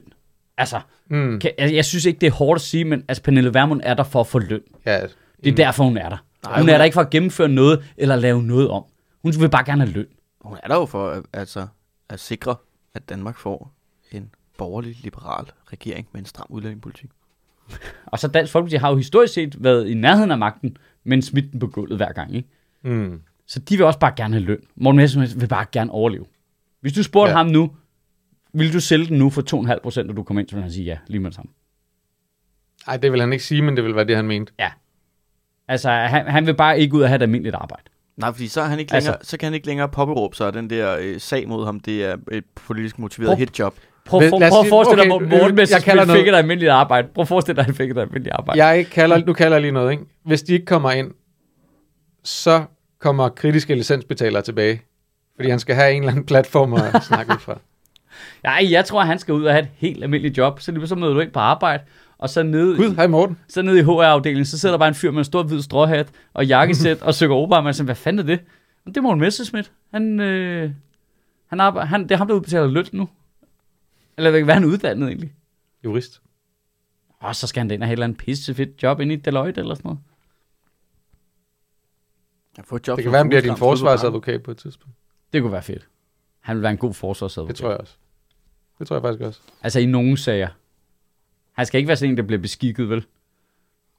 Altså, Mm. kan, altså, jeg synes ikke, det er hårdt at sige, men altså, Pernille Vermund er der for at få løn. Ja, Det er derfor, hun er der. Nej, hun er er- der ikke for at gennemføre noget, eller lave noget om. Hun vil bare gerne have løn. Hun er der jo for at- altså, at sikre, at Danmark får en borgerlig, liberal regering med en stram udlændingepolitik. Og så Dansk Folkeparti har jo historisk set været i nærheden af magten, men smidt den på gulvet hver gang. Ikke? mm. Så de vil også bare gerne have løn. Morten Messerschmidt vil bare gerne overleve. Hvis du spurgte ja. Ja. ham nu, vil du sælge den nu for 2,5 procent, og du kommer ind, så vil han sige ja, lige med det samme. Ej, det vil han ikke sige, men det vil være det, han mente. Altså, han, han vil bare ikke ud og have et almindeligt arbejde. Nej, fordi så, er han ikke Altså- længere, så kan han ikke længere påberåbe sig, den der øh, sag mod ham, det er et politisk motiveret Prøv- hitjob. Prøv, os prøv at forestille dig, okay, Morten Messerschmidt fik et almindeligt arbejde. Prøv at forestille dig, at han fik et almindeligt arbejde. Jeg kalder, nu kalder jeg lige noget, ikke? Hvis de ikke kommer ind, så kommer kritiske licensbetalere tilbage. Fordi han skal have en eller anden platform at snakke ud fra. Nej, jeg tror, han skal ud og have et helt almindeligt job. Så, lige så møder du ind på arbejde, og så nede, Gud, hej Morten. så nede i HR-afdelingen, så sidder der bare en fyr med en stor hvid stråhat og jakkesæt og søger opera. Man siger, hvad fanden er det? "Men Det er Morten Messerschmidt. Han, øh, han arbejder, han, det er ham, der udbetaler løn nu. Eller hvad er han uddannet egentlig? Jurist. Og så skal han da ind og have et eller andet pissefedt job inde i Deloitte eller sådan noget. Jeg får et job Det som kan være, han bliver din fodboldkamp. forsvarsadvokat på et tidspunkt. Det kunne være fedt. Han vil være en god forsvarsadvokat. Det tror jeg også. Det tror jeg faktisk også. Altså i nogle sager. Han skal ikke være sådan en, der bliver beskikket, vel?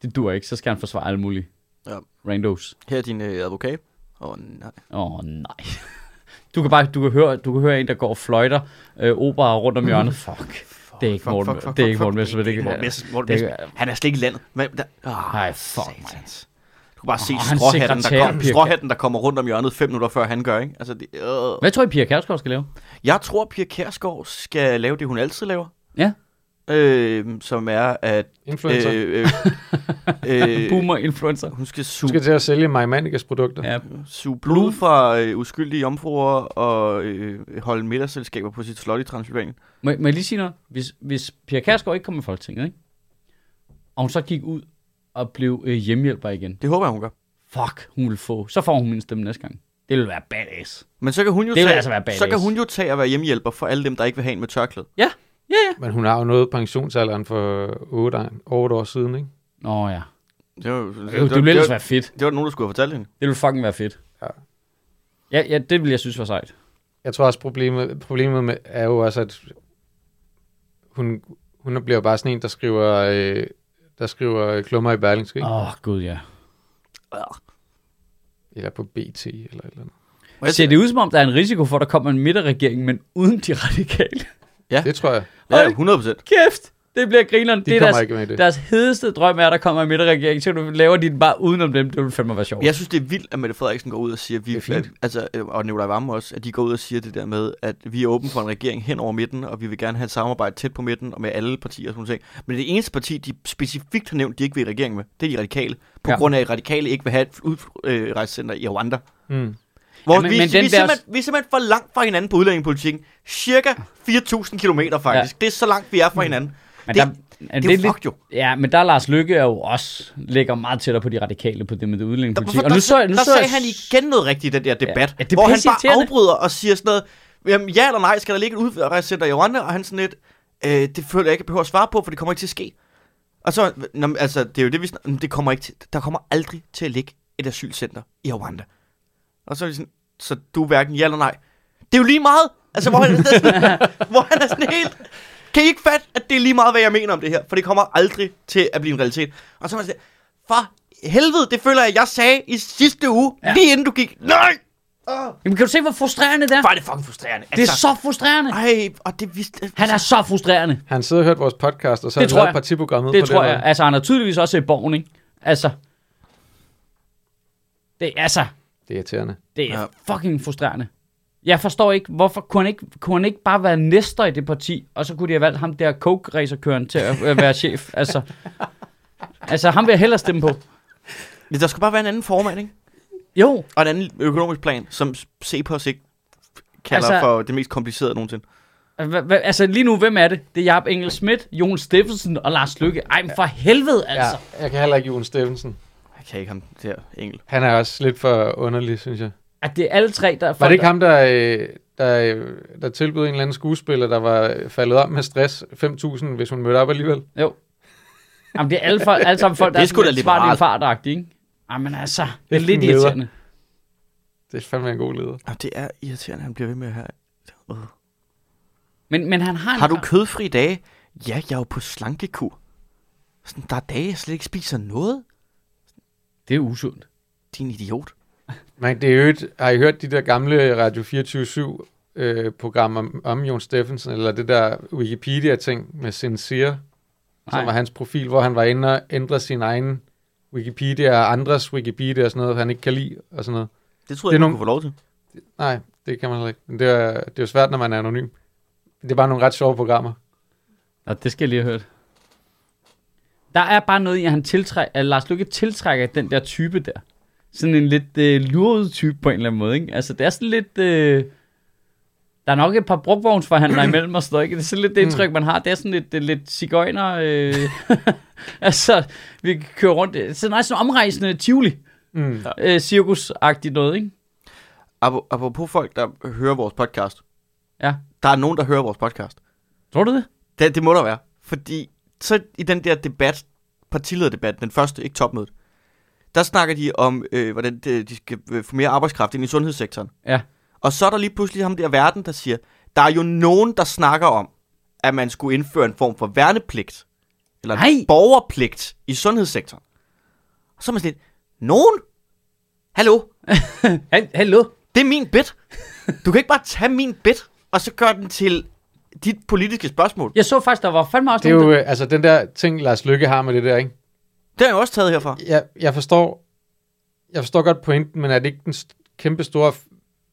Det dur ikke. Så skal han forsvare alle mulige Ja. randos. Her er din øh, advokat. Åh, oh, nej. Åh, oh, nej. Du kan bare du kan høre, du kan høre en, der går og fløjter øh, opera rundt om hjørnet. Fuck. Det er ikke Morten, det er ikke Morten Messerschmidt. Det er Morten Messerschmidt. Messerschmidt. Han er slet ikke i landet. Men, der, oh, Nej, fuck, satans. Du kan bare se hans stråhatten der, kom, stråhatten, der kommer rundt om hjørnet fem minutter før han gør, ikke? Altså, det, øh. Hvad tror I, Pia Kærsgaard skal lave? Jeg tror, Pia Kærsgaard skal lave det, hun altid laver. Ja. Øh, som er, at... Influencer. Øh, Øh, øh, Boomer-influencer. hun skal suge, skal til at sælge MyManigas produkter. Ja. suge blod fra øh, uskyldige jomfruer og øh, holde middagsselskaber på sit slot i Transylvanien. Må, må jeg lige sige noget? Hvis, hvis Pia Kærsgaard ikke kom i Folketinget, ikke? og hun så gik ud og blev øh, hjemmehjælper igen. Det håber jeg, hun gør. Fuck, hun vil få. Så får hun min stemme næste gang. Det vil være badass. Men så kan hun jo, Det tage, altså være badass. så kan hun jo tage at være hjemmehjælper for alle dem, der ikke vil have en med tørklæde. Ja, ja. Men hun har jo nået pensionsalderen for 8, 8 år siden, ikke? Nå ja. Det, var, Det, det, det ville det, ellers var, være fedt. det var nogen, der skulle have fortalt hende. Det ville fucking være fedt. Ja. Ja, ja det ville jeg synes var sejt. Jeg tror også, problemet, problemet med, er jo også, at hun, hun bliver bare sådan en, der skriver, øh, der skriver klummer i Berlingske? Åh, oh, gud ja. Eller på BT, eller et eller andet. Ser det ud som om, der er en risiko for, at der kommer en midterregering, men uden de radikale? Ja. Det tror jeg. Ja, 100 procent. Kæft! Det bliver grineren. De Det er kommer deres, ikke med i det. deres hedeste drøm er, at der kommer en midterregering, så du laver den bare udenom dem. Det vil fandme være sjovt. Jeg synes, det er vildt, at Mette Frederiksen går ud og siger, at vi, er fint. altså, øh, og Nicolai Vammen også, at de går ud og siger det der med, at vi er åbne for en regering hen over midten, og vi vil gerne have et samarbejde tæt på midten og med alle partier og sådan noget. Men det eneste parti, de specifikt har nævnt, de ikke vil i regering med, det er de radikale. På Ja. ja. grund af, at radikale ikke vil have et udrejsecenter i Rwanda. Mm. Hvor Ja, ja, men- vi, men vi, er der- simpelthen, vi er simpelthen for langt fra hinanden på udlændingepolitikken. Cirka 4.000 kilometer faktisk. Ja. Det er så langt, vi er fra hinanden. men det- der, Det er jo fucked jo. Ja, men der er Lars Lykke er jo også ligger meget tættere på de radikale på det med det udlændingepolitik. der, Og nu så, nu der så, sagde han igen noget rigtigt i den der debat, Ja, det er hvor han bare afbryder og siger sådan noget, jamen, ja eller nej, skal der ligge et udrejsecenter i Rwanda? Og han sådan lidt, øh, det føler jeg ikke, jeg behøver at svare på, for det kommer ikke til at ske. Og så, nå, altså, det er jo det, vi snak- men det kommer ikke til, der kommer aldrig til at ligge et asylcenter i Rwanda. Og så er vi sådan, så du er hverken ja eller nej. Det er jo lige meget, altså, hvor han, det er sådan, hvor han er sådan helt, kan I ikke fatte, at det er lige meget, hvad jeg mener om det her? For det kommer aldrig til at blive en realitet. Og så var jeg sådan, for helvede, det føler jeg, jeg sagde i sidste uge, Ja. lige inden du gik. Nej! Oh, Jamen, kan du se, hvor frustrerende det er? hvor er det fucking frustrerende. Det er så frustrerende. Ej, og det vidste... Han er så frustrerende. Han sidder og hørt vores podcast, og så Det har han tror jeg. partiprogrammet Det på tror den jeg. måde. Altså, han har tydeligvis også set Borgen, ikke? Altså, Det er altså, Det er irriterende. det er Ja. fucking frustrerende. Jeg forstår ikke, hvorfor kunne han ikke, kunne han ikke bare være næster i det parti, og så kunne de have valgt ham der coke racerkøren til at øh, være chef. Altså, altså, ham vil jeg hellere stemme på. Der skal bare være en anden formand, ikke? Jo, Og en anden økonomisk plan, som Cepos ikke kalder altså, for det mest komplicerede nogensinde. Altså lige nu, hvem er det? Det er Jaap Engel Schmidt, Jon Steffensen og Lars Lykke. Ej, men for helvede, altså. Ja, jeg kan heller ikke Jon Steffensen. Kan ikke ham der engel. Han er også lidt for underlig, synes jeg. At det er alle tre, der er Var det ikke ham, der, øh, der, øh, der tilbød en eller anden skuespiller, der var faldet om med stress 5.000, hvis hun mødte op alligevel? Jo. Jamen, det er alle, folk, alle sammen folk, der Det er da lidt smart i en fartagtige, ikke? Jamen altså, det er Det er lidt leder. irriterende. Det er fandme en god leder. Jamen, det er irriterende, han bliver ved med at have... Øh. Men, men han har en... Har du kødfri dage? Ja, jeg er jo på slankekur. Sådan, der er dage, jeg slet ikke spiser noget. Det er usundt. Din idiot. Men det er jo et, har I hørt de der gamle Radio 24 øh, programmer om, om Jon Steffensen, eller det der Wikipedia-ting med Sincere, som Nej. var hans profil, hvor han var inde og ændre sin egen Wikipedia og andres Wikipedia og sådan noget, han ikke kan lide og sådan noget. Det Det er jeg ikke, man nogle- kunne få lov til. Nej, det kan man heller ikke. Men det er, det er jo svært, når man er anonym. Det er bare nogle ret sjove programmer. Nå, det skal jeg lige have hørt. Der er bare noget i, at, han tiltræk, at Lars Lykke tiltrækker den der type der. Sådan en lidt øh, luret type på en eller anden måde, ikke? Altså, det er sådan lidt... Øh, der er nok et par brugvognsforhandlere imellem os, ikke? Det er sådan lidt det indtryk, man har. Det er sådan lidt, det er lidt cigøjner... Øh, altså, vi kører rundt... Det er sådan, sådan en omrejsende Tivoli. Mm. Øh, cirkusagtigt noget, ikke? Ap- Apropos folk, der hører vores podcast. Ja. Der er nogen, der hører vores podcast. Tror du det? Det, det må der være. Fordi så i den der debat, partilederdebat, den første, ikke topmødet, der snakker de om, øh, hvordan det, de skal øh, få mere arbejdskraft ind i sundhedssektoren. Ja. Og så er der lige pludselig ham der verden, der siger, der er jo nogen, der snakker om, at man skulle indføre en form for værnepligt, eller Nej. borgerpligt i sundhedssektoren. Og så er man sådan lidt, nogen? Hallo? Hal- Hallo? Det er min bit. Du kan ikke bare tage min bit, og så gøre den til dit politiske spørgsmål. Jeg så faktisk, der var fandme også Det er jo, der- øh, altså den der ting, Lars Lykke har med det der, ikke? Det har jeg jo også taget herfra. Jeg, jeg forstår, jeg forstår godt pointen, men er det ikke den kæmpe store,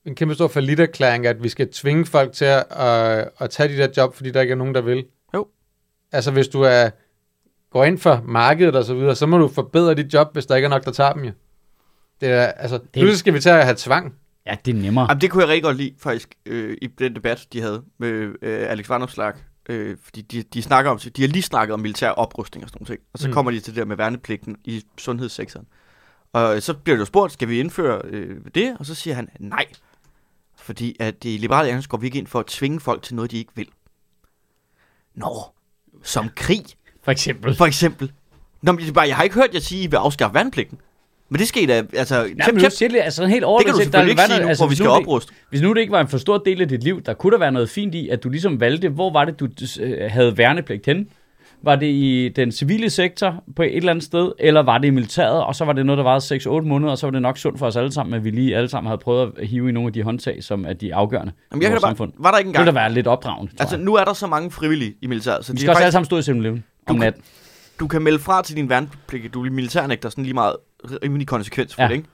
en kæmpe stor erklæring, at vi skal tvinge folk til at, at, at tage de der job, fordi der ikke er nogen, der vil? Jo. Altså hvis du er, går ind for markedet og så videre, så må du forbedre dit job, hvis der ikke er nok, der tager dem jo. Det er, altså, det... pludselig skal vi til at have tvang. Ja, det er nemmere. Jamen, det kunne jeg rigtig godt lide, faktisk, øh, i den debat, de havde med øh, Alex Vanopslag. Øh, fordi de, de, snakker om, de har lige snakket om militær oprustning og sådan noget. Og så Mm. mm. kommer de til det der med værnepligten i sundhedssektoren. Og så bliver det jo spurgt, skal vi indføre øh, det? Og så siger han, nej. Fordi at i Liberale Alliance går vi ikke ind for at tvinge folk til noget, de ikke vil. Nå, som krig, For eksempel. for eksempel. Nå, men det er bare, jeg har ikke hørt jer sige, at I vil afskaffe værnepligten. Men det da, altså, tjep, men nu siger det, altså helt Det overordnet kan du der selvfølgelig ikke var sige nu, altså, hvor vi skal det- opruste. Hvis nu det ikke var en for stor del af dit liv, der kunne der være noget fint i, at du ligesom valgte, hvor var det, du øh, havde værnepligt henne? Var det i den civile sektor på et eller andet sted, eller var det i militæret, og så var det noget, der varede 6-8 måneder, og så var det nok sundt for os alle sammen, at vi lige alle sammen havde prøvet at hive i nogle af de håndtag, som er de afgørende Jamen, i jeg kan bare, samfund. var der ikke Det ville engang? da være lidt opdragende, Altså, jeg. nu er der så mange frivillige i militæret, så Vi skal også alle faktisk, sammen stå i simmeløven om natten. Du kan melde fra til din værnepligt, du er militærnægter sådan lige meget rimelig konsekvens for Ja. det, ikke?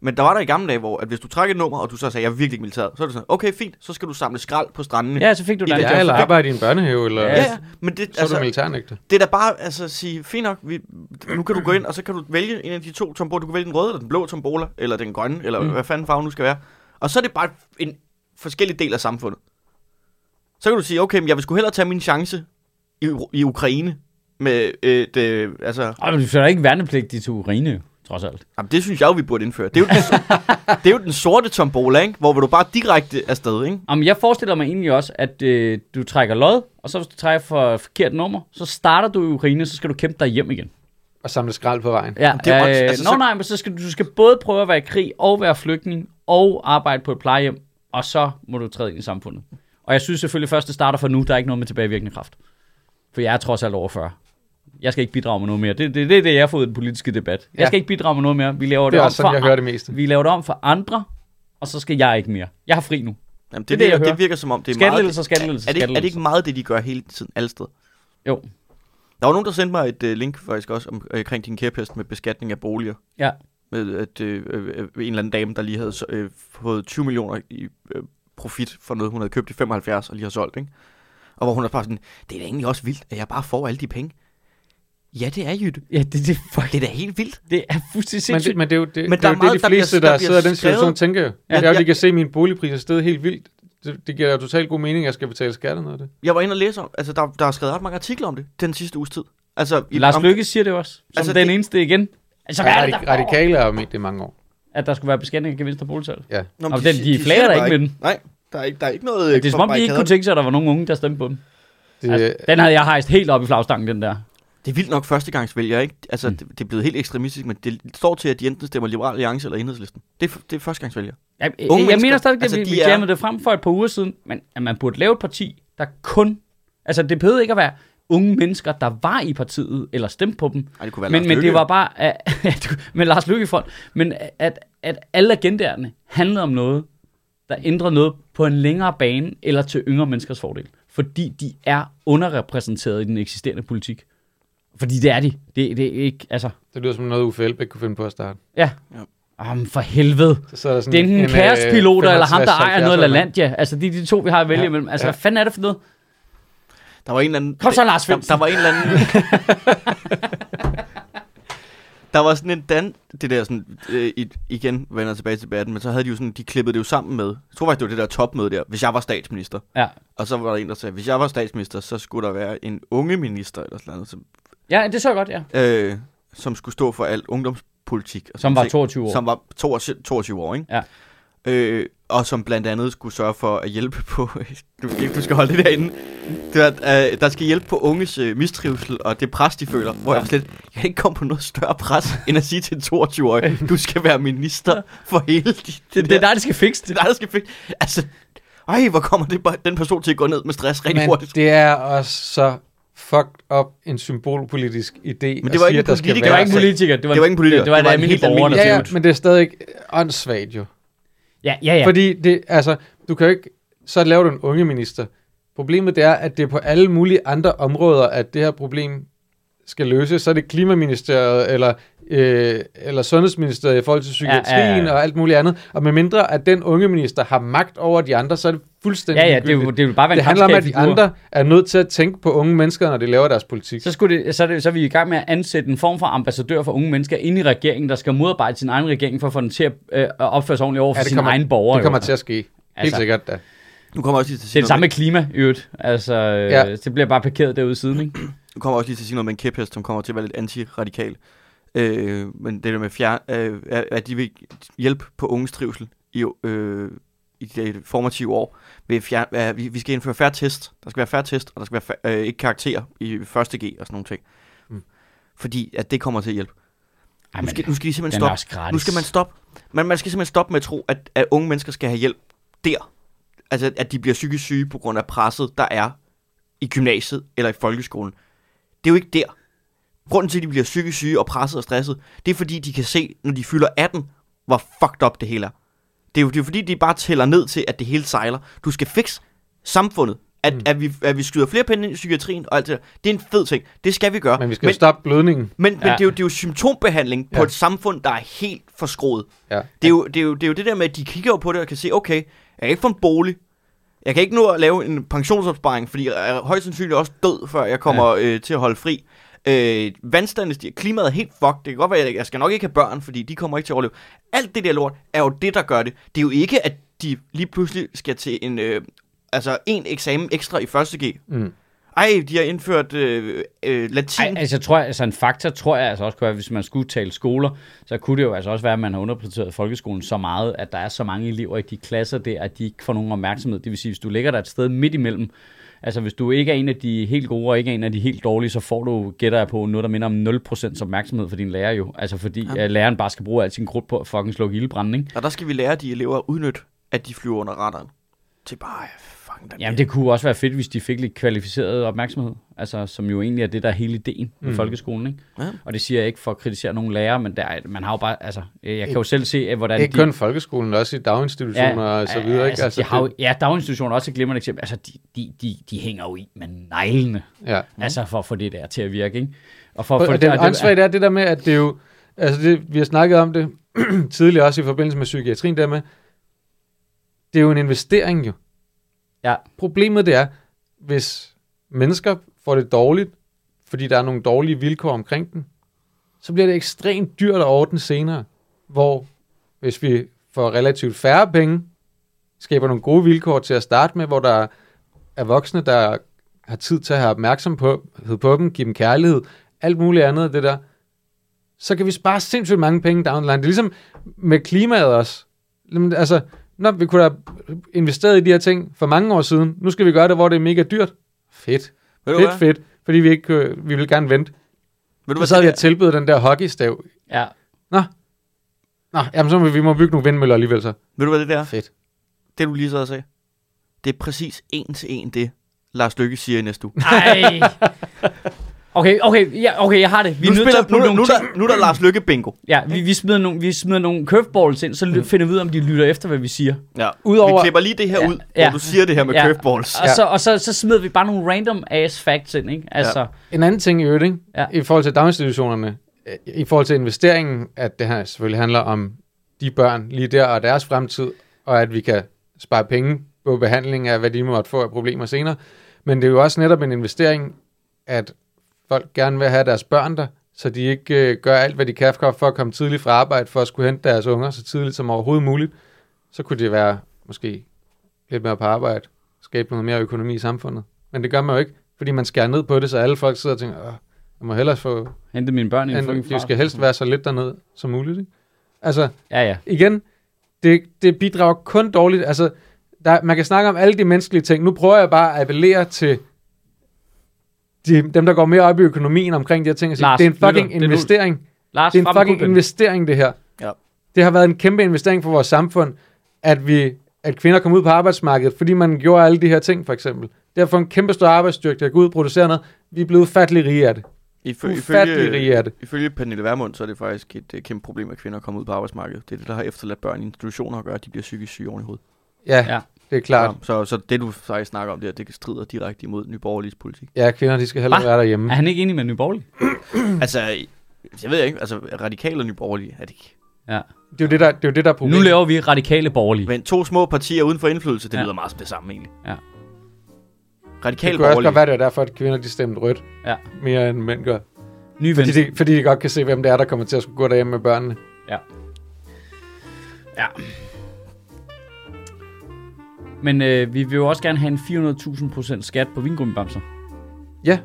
Men der var der i gamle dage, hvor at hvis du trækker et nummer, og du så sagde, jeg er virkelig ikke militæret, så er det sådan, okay, fint, så skal du samle skrald på strandene. Ja, så fik du det Ja, job. eller arbejde i en børnehave, eller Ja, ja, men det, så er du altså, militærnægter. det er da bare altså, at sige, fint nok, vi, nu kan du gå ind, og så kan du vælge en af de to tombola. Du kan vælge den røde, eller den blå tombola, eller den grønne, eller Mm. hvad fanden farven nu skal være. Og så er det bare en forskellig del af samfundet. Så kan du sige, okay, men jeg vil sgu hellere tage min chance i, i Ukraine med øh, det, altså, Og du skal da ikke værnepligt til Ukraine, jo, trods alt. Jamen, det synes jeg jo, vi burde indføre. Det er jo den, det er jo den sorte tombola, ikke? Hvor vil du bare direkte afsted, ikke? Jamen, jeg forestiller mig egentlig også, at øh, du trækker lod, og så hvis du trækker for forkert nummer, så starter du i Ukraine, så skal du kæmpe dig hjem igen. Og samle skrald på vejen. Ja, det er også- øh, altså, altså, Nå så- nej, men så skal du, du skal både prøve at være i krig, og være flygtning, og arbejde på et plejehjem, og så må du træde ind i samfundet. Og jeg synes selvfølgelig først, det starter for nu, der er ikke noget med tilbagevirkende kraft. For jeg er trods alt over 40. Jeg skal ikke bidrage med noget mere. Det er det, det, er det, jeg har fået i den politiske debat. Jeg Ja. skal ikke bidrage med noget mere. Vi laver det, Det om også sådan, for, jeg hører det meste. Vi laver det om for andre, og så skal jeg ikke mere. Jeg har fri nu. Jamen, det, Det er det, det, jeg virker, virker som om, det er Skattelettelser, meget... skattelettelser, Er det, ikke, er det ikke meget det, de gør hele tiden, alle steder? Jo. Der var nogen, der sendte mig et uh, link faktisk også om, omkring din kæphest med beskatning af boliger. Ja. med at, øh, øh, en eller anden dame, der lige havde øh, fået 20 millioner i øh, profit for noget, hun havde købt i 75 og lige har solgt, ikke? Og hvor hun er bare sådan, det er da egentlig også vildt, at jeg bare får alle de penge. Ja, det er Jytte. Ja, det, det, fuck, Det er da helt vildt. det er fuldstændig Men sindssygt. det, men det er jo det, Men men der det, er er jo meget, det, der de fleste, bliver- der, der sidder i den situation, skrevet. tænker jo. Ja, Ja, det er, kan se mine boligpriser sted helt vildt. Det, det giver jo totalt god mening, at jeg skal betale skat og noget af det. Jeg var inde og læse om, altså der, der er skrevet ret mange artikler om det, den sidste uges tid. Altså, i, Lars Lykke siger det også, som Altså, den det- eneste igen. Altså, hvad Ja, er det, der radikale er jo ment det i mange år. At der skulle være beskatning af gevinst og boligsalg. Ja. Nå, men Og den- de siger flager der ikke med den. Nej, der er ikke, der er ikke noget... Det er som om, de ikke kunne tænke sig, at der var nogen unge, der stemte på den. Det, Altså, den havde jeg hejst helt op i flagstangen, den der. Det er vildt nok førstegangsvælger, ikke? Altså, Mm. det, det er blevet helt ekstremistisk, men det står til, at de enten stemmer Liberal Alliance eller Enhedslisten. Det er, det er førstegangsvælger. Jeg, jeg, Unge jeg mennesker, mener stadig, at altså, vi, de vi er- det frem for et par uger siden, men at man burde lave et parti, der kun... Altså, det behøvede ikke at være unge mennesker, der var i partiet, eller stemte på dem. Nej, det kunne være Men, Lars men Løkke. det var bare... At, at, med Lars Lykke i front. Men at, at alle agendaerne handlede om noget, der ændrer noget på en længere bane, eller til yngre menneskers fordel. Fordi de er underrepræsenteret i den eksisterende politik. Fordi det er de. Det, det er ikke... Altså... det lyder som noget, Uffe Elbæk kunne finde på at starte. Ja. Ja. Om for helvede. Så, så er der sådan Det er enten en øh, kærespilot, eller ham, der 55, ejer noget 70 LaLandia. Altså, de er de to, vi har at vælge Ja, imellem. Altså, ja. hvad fanden er det for noget? Der var en eller anden... Kom så, Lars der, Findsen. der var en eller anden... der var sådan en dan... Det der sådan... Øh, igen vender tilbage til debatten, men så havde de jo sådan... De klippede det jo sammen med... Jeg tror faktisk, det var det der topmøde der. Hvis jeg var statsminister. Ja. Og så var der en, der sagde, hvis jeg var statsminister, så skulle der være en unge minister eller sådan noget, som, Ja, det så godt, ja. øh, som skulle stå for al ungdomspolitik. Og Som var ting. 22 år. Som var 22, 22 år, ikke? Ja. Øh, og som blandt andet skulle sørge for at hjælpe på... Du, du skal holde det derinde. Det er, øh, der skal hjælpe på unges øh, mistrivsel og det pres, de føler. Hvor jeg var slet... Jeg kan ikke komme på noget større pres, end at sige til en 22-årig, du skal være minister for hele de, det, Det, det er dig, der skal fikse det det. er dig, der skal fik. Altså, ej, hvor kommer det, bare- den person til at gå ned med stress rigtig Men hurtigt. det er også så fucked up en symbolpolitisk idé. Men det var ikke der en politiker, Det var ikke en politiker. Det var, Det var ikke en politiker. Det, det var en var almindelig borger, der Ja, ja, men det er stadig åndssvagt jo. Ja, ja, ja. Fordi det, altså, du kan jo ikke, så laver du en unge minister. Problemet det er, at det er på alle mulige andre områder, at det her problem skal løses. Så er det klimaministeriet, eller, øh, eller sundhedsministeriet i forhold til psykiatrien Ja, ja, ja. og alt muligt andet. Og med mindre, at den unge minister har magt over de andre, så er det fuldstændig Ja, ja, det, er jo- det vil bare være det handler om, at de andre er nødt til at tænke på unge mennesker, når de laver deres politik. Så, skulle det, så, er det, så er vi i gang med at ansætte en form for ambassadør for unge mennesker ind i regeringen, der skal modarbejde sin egen regering for at få den til at øh, opføre sig ordentligt over for Ja, det sine kommer- egne borgere. det kommer jo. til at ske. Helt Altså, sikkert da. Nu kommer også lige til at Det sige er det samme med klima, øvrigt. Altså, øh, Ja. det bliver bare parkeret derude siden, ikke? nu kommer også lige til at sige noget med en kæphest, som kommer til at være lidt antiradikal. Øh, men det der med fjern, øh, at- at de vil hjælpe på unges trivsel i, øh, i de formative år. Ved fjern, øh, vi, vi skal indføre færre test. Der skal være færre test, og der skal være færre, øh, ikke karakterer i første G og sådan nogle ting. Mm. Fordi at det kommer til at hjælpe. Ej, Nu men, skal, nu skal de simpelthen stoppe. Nu skal man stoppe. Man, man skal simpelthen stoppe med at tro, at, at unge mennesker skal have hjælp der. Altså, at de bliver psykisk syge på grund af presset, der er i gymnasiet eller i folkeskolen. Det er jo ikke der. Grunden til, at de bliver psykisk syge og presset og stresset, det er fordi, de kan se, når de fylder 18, hvor fucked up det hele er. Det er jo det er fordi, de bare tæller ned til, at det hele sejler. Du skal fikse samfundet. At, Mm. at, vi, at vi skyder flere penge ind i psykiatrien og alt det der. Det er en fed ting. Det skal vi gøre. Men vi skal men, stoppe blødningen. men, men Ja. det, er jo, det er jo symptombehandling på Ja. et samfund, der er helt forskroet. Ja. Det er, jo, det, er jo, det er jo det der med, at de kigger jo på det og kan se, okay, jeg kan ikke få en bolig. Jeg kan ikke nå at lave en pensionsopsparing, fordi jeg er højst sandsynligt også død, før jeg kommer ja. øh, til at holde fri. Øh, vandstanden stiger, klimaet er helt fucked. Det kan godt være, at jeg, skal nok ikke have børn, fordi de kommer ikke til at overleve. Alt det der lort er jo det, der gør det. Det er jo ikke, at de lige pludselig skal til en, øh, altså en eksamen ekstra i første G. Mm. Ej, de har indført øh, øh, latin. Ej, altså, jeg tror, altså en faktor tror jeg altså også kunne være, hvis man skulle tale skoler, så kunne det jo altså også være, at man har underprioriteret folkeskolen så meget, at der er så mange elever i de klasser der, at de ikke får nogen opmærksomhed. Det vil sige, hvis du ligger der et sted midt imellem, altså hvis du ikke er en af de helt gode og ikke er en af de helt dårlige, så får du, gætter jeg på, noget, der minder om 0% opmærksomhed for din lærer jo. Altså fordi ja. læreren bare skal bruge al sin krudt på at fucking slukke ildebranden, ikke? Og der skal vi lære de elever at udnytte, at de flyver under radaren. Til bare, fucking den Jamen det kunne også være fedt, hvis de fik lidt kvalificeret opmærksomhed, altså som jo egentlig er det, der er hele ideen med Mm. folkeskolen, ikke? Ja. Og det siger jeg ikke for at kritisere nogen lærere, men der, er- man har jo bare, altså, jeg kan jo selv se, hvordan Ikke de... kun folkeskolen, også i daginstitutioner ja, og så videre. ikke? Altså, de har jo, det- ja, daginstitutioner er også et glimrende eksempel. Altså, de, de, de, de hænger jo i med neglene, ja. altså for at få det der til at virke, ikke? Og for, Og, for og det åndssvagt er det der med, at det er jo, altså det, vi har snakket om det, tidligere også i forbindelse med psykiatrien der med, det er jo en investering jo. Ja. Problemet det er, hvis mennesker får det dårligt, fordi der er nogle dårlige vilkår omkring den, så bliver det ekstremt dyrt at ordne senere. Hvor hvis vi får relativt færre penge, skaber nogle gode vilkår til at starte med, hvor der er voksne, der har tid til at have opmærksomhed på dem, give dem kærlighed, alt muligt andet af det der, så kan vi spare sindssygt mange penge down the line. Det er ligesom med klimaet også. Altså, når vi kunne have investeret i de her ting for mange år siden. Nu skal vi gøre det, hvor det er mega dyrt. Fedt. Ved du Fedt, fedt. Fordi vi ikke øh, vi vil gerne vente. Ved du Så hvad? sad vi det at tilbyde den der hockeystav. Ja. Nå, jamen så må vi, må bygge nogle vindmøller alligevel så. Ved du, hvad det der? er? Fedt. Det, du lige så og sagde. Det er præcis en til en det, Lars Lykke siger i næste uge. Ej. Okay, okay, ja, okay, jeg har det. Vi er nu, nødt til at nu, nogle nu, der, nu er der Lars Lykke bingo. Ja, vi, vi, smider nogle, vi smider nogle curveballs ind, så mm. finder vi ud af, om de lytter efter, hvad vi siger. Ja. Udover- Vi klipper lige det her Ja, ud, ja. hvor du siger det her med Ja. curveballs. Og, Ja. så, og så, så smider vi bare nogle random ass facts ind, ikke? Altså, ja. En anden ting i øvrigt, ikke? Ja. i forhold til daginstitutionerne, i forhold til investeringen, at det her selvfølgelig handler om de børn lige der og deres fremtid, og at vi kan spare penge på behandling af, hvad de måtte få af problemer senere. Men det er jo også netop en investering, at folk gerne vil have deres børn der, så de ikke øh, gør alt, hvad de kan for at komme tidligt fra arbejde, for at skulle hente deres unger så tidligt som overhovedet muligt. Så kunne det være måske lidt mere på arbejde, skabe noget mere økonomi i samfundet. Men det gør man jo ikke, fordi man skærer ned på det, så alle folk sidder og tænker, Åh, jeg må hellere få, hente mine børn i en de skal helst være så lidt dernede som muligt. Ikke? Altså, Ja, ja. igen, det, det bidrager kun dårligt. Altså, der, man kan snakke om alle de menneskelige ting. Nu prøver jeg bare at appellere til de, dem, der går mere op i økonomien omkring de her ting. og sige, Lars, det er en fucking lytter, det er investering. Lars, Det er en fucking investering, det her. Ja. Det har været en kæmpe investering for vores samfund, at vi at kvinder kom ud på arbejdsmarkedet, fordi man gjorde alle de her ting, for eksempel. Det har fået en kæmpe stor arbejdsstyrke, der går ud og producerer noget. Vi er blevet ufattelig rige af det. Ifø- Ufattelig rige af det. Ifølge Pernille Vermund, så er det faktisk et uh, kæmpe problem, at kvinder kommer ud på arbejdsmarkedet. Det er det, der har efterladt børn i institutioner og gør, at de bliver psykisk syge oven i hovedet. Ja, Ja. Ja. det er klart. Så, så det, du faktisk snakker om, det, er, det strider direkte imod Nyborgerliges politik. Ja, kvinder, de skal hellere Hva? være derhjemme. Er han ikke enig med Nye Borgerlige? altså, jeg ved ikke, altså radikale og nyborgerlige er det ikke. Ja. Det er jo det, der, det er, jo det, der er Nu laver vi radikale borgerlige. Men to små partier uden for indflydelse, det Ja. ja. lyder meget som det samme egentlig. Ja. Radikale det kunne også borgerlige. godt være, det er derfor, at kvinder de stemte rødt. Ja. Mere end mænd gør. Nye Fordi de, fordi de godt kan se, hvem det er, der kommer til at skulle gå derhjemme med børnene. Men øh, vi vil jo også gerne have en 400.000% skat på vingummibamser. Ja,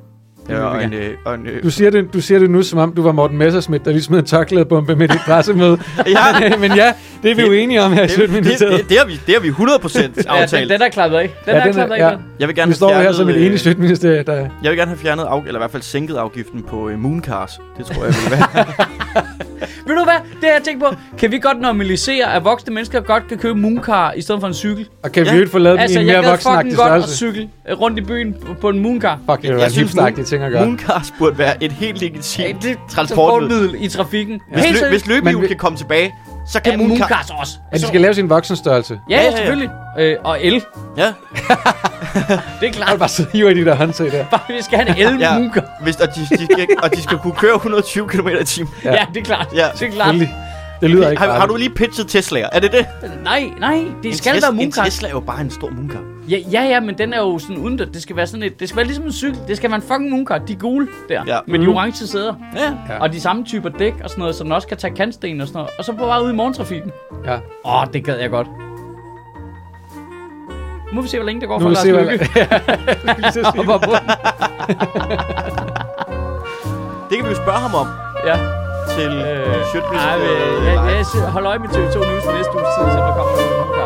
Ja, og en, vi øh, og en, øh, du siger, det, du siger det nu, som om du var Morten Messersmith, der lige smed en tørklædebombe med dit pressemøde. ja, Men ja, det er vi jo enige om her i det, det, det, det, har vi, det har vi 100% Ja, den, aftalt. den er klappet af. Den Ja, er den er- klappet af. ja. Jeg vil gerne Vi står her som et øh, enigt Sjøtministeriet, der... Jeg vil gerne have fjernet, af, eller i hvert fald sænket afgiften på øh, mooncars. Det tror jeg vil være. Ved du hvad? Det har jeg tænkt på. Kan vi godt normalisere, at voksne mennesker godt kan købe mooncar i stedet for en cykel? Og kan vi Ja. jo ikke få lavet den Altså, i en jeg mere gad voksenagtig fucking godt at størrelse? cykle øh, rundt i byen på- en mooncar. Fuck, det Jeg være en synes, hipsteragtig ting at gøre. mooncars burde være et helt Ja, legitimt er transportmiddel. i trafikken. Hvis, Helt lø, hvis løbehjul Men vi- kan komme tilbage, så kan Ja, mooncars... mooncars også. At de skal lave sin voksenstørrelse. Ja, Ja, ja, ja, ja. selvfølgelig. Øh, og el. Ja, Det er Jeg klart. vil bare sidde og hive i de der håndtag der. Bare, vi skal have en el Ja. mooncar. hvis, og, de, de skal, og de skal kunne køre 120 km i timen. Ja. Ja, det er klart. Ja. Det er klart. Selvfølgelig. Det lyder ikke Har, har du lige pitchet Tesla'er? Er det det? Nej, nej. Det skal en være en mooncars. Tesla er jo bare en stor mooncar. Ja, ja, ja, men den er jo sådan uden det. Skal være sådan et, det skal være ligesom en cykel. Det skal være en fucking mooncar. De er gule der. Ja. Med de Mhm. orange sæder. Ja. Ja. Og de samme typer dæk og sådan noget, så den også kan tage kantsten og sådan noget. Og så på vej ud i morgentrafikken. Ja. Åh, det gad jeg godt. Nu må vi se, hvor længe det går Nu for Lars på. Det kan vi jo spørge ham om Ja. til Øh, øh, Ej, men, jeg, jeg, jeg holder øje med TV2 News næste uges tid, så der kommer podcasts.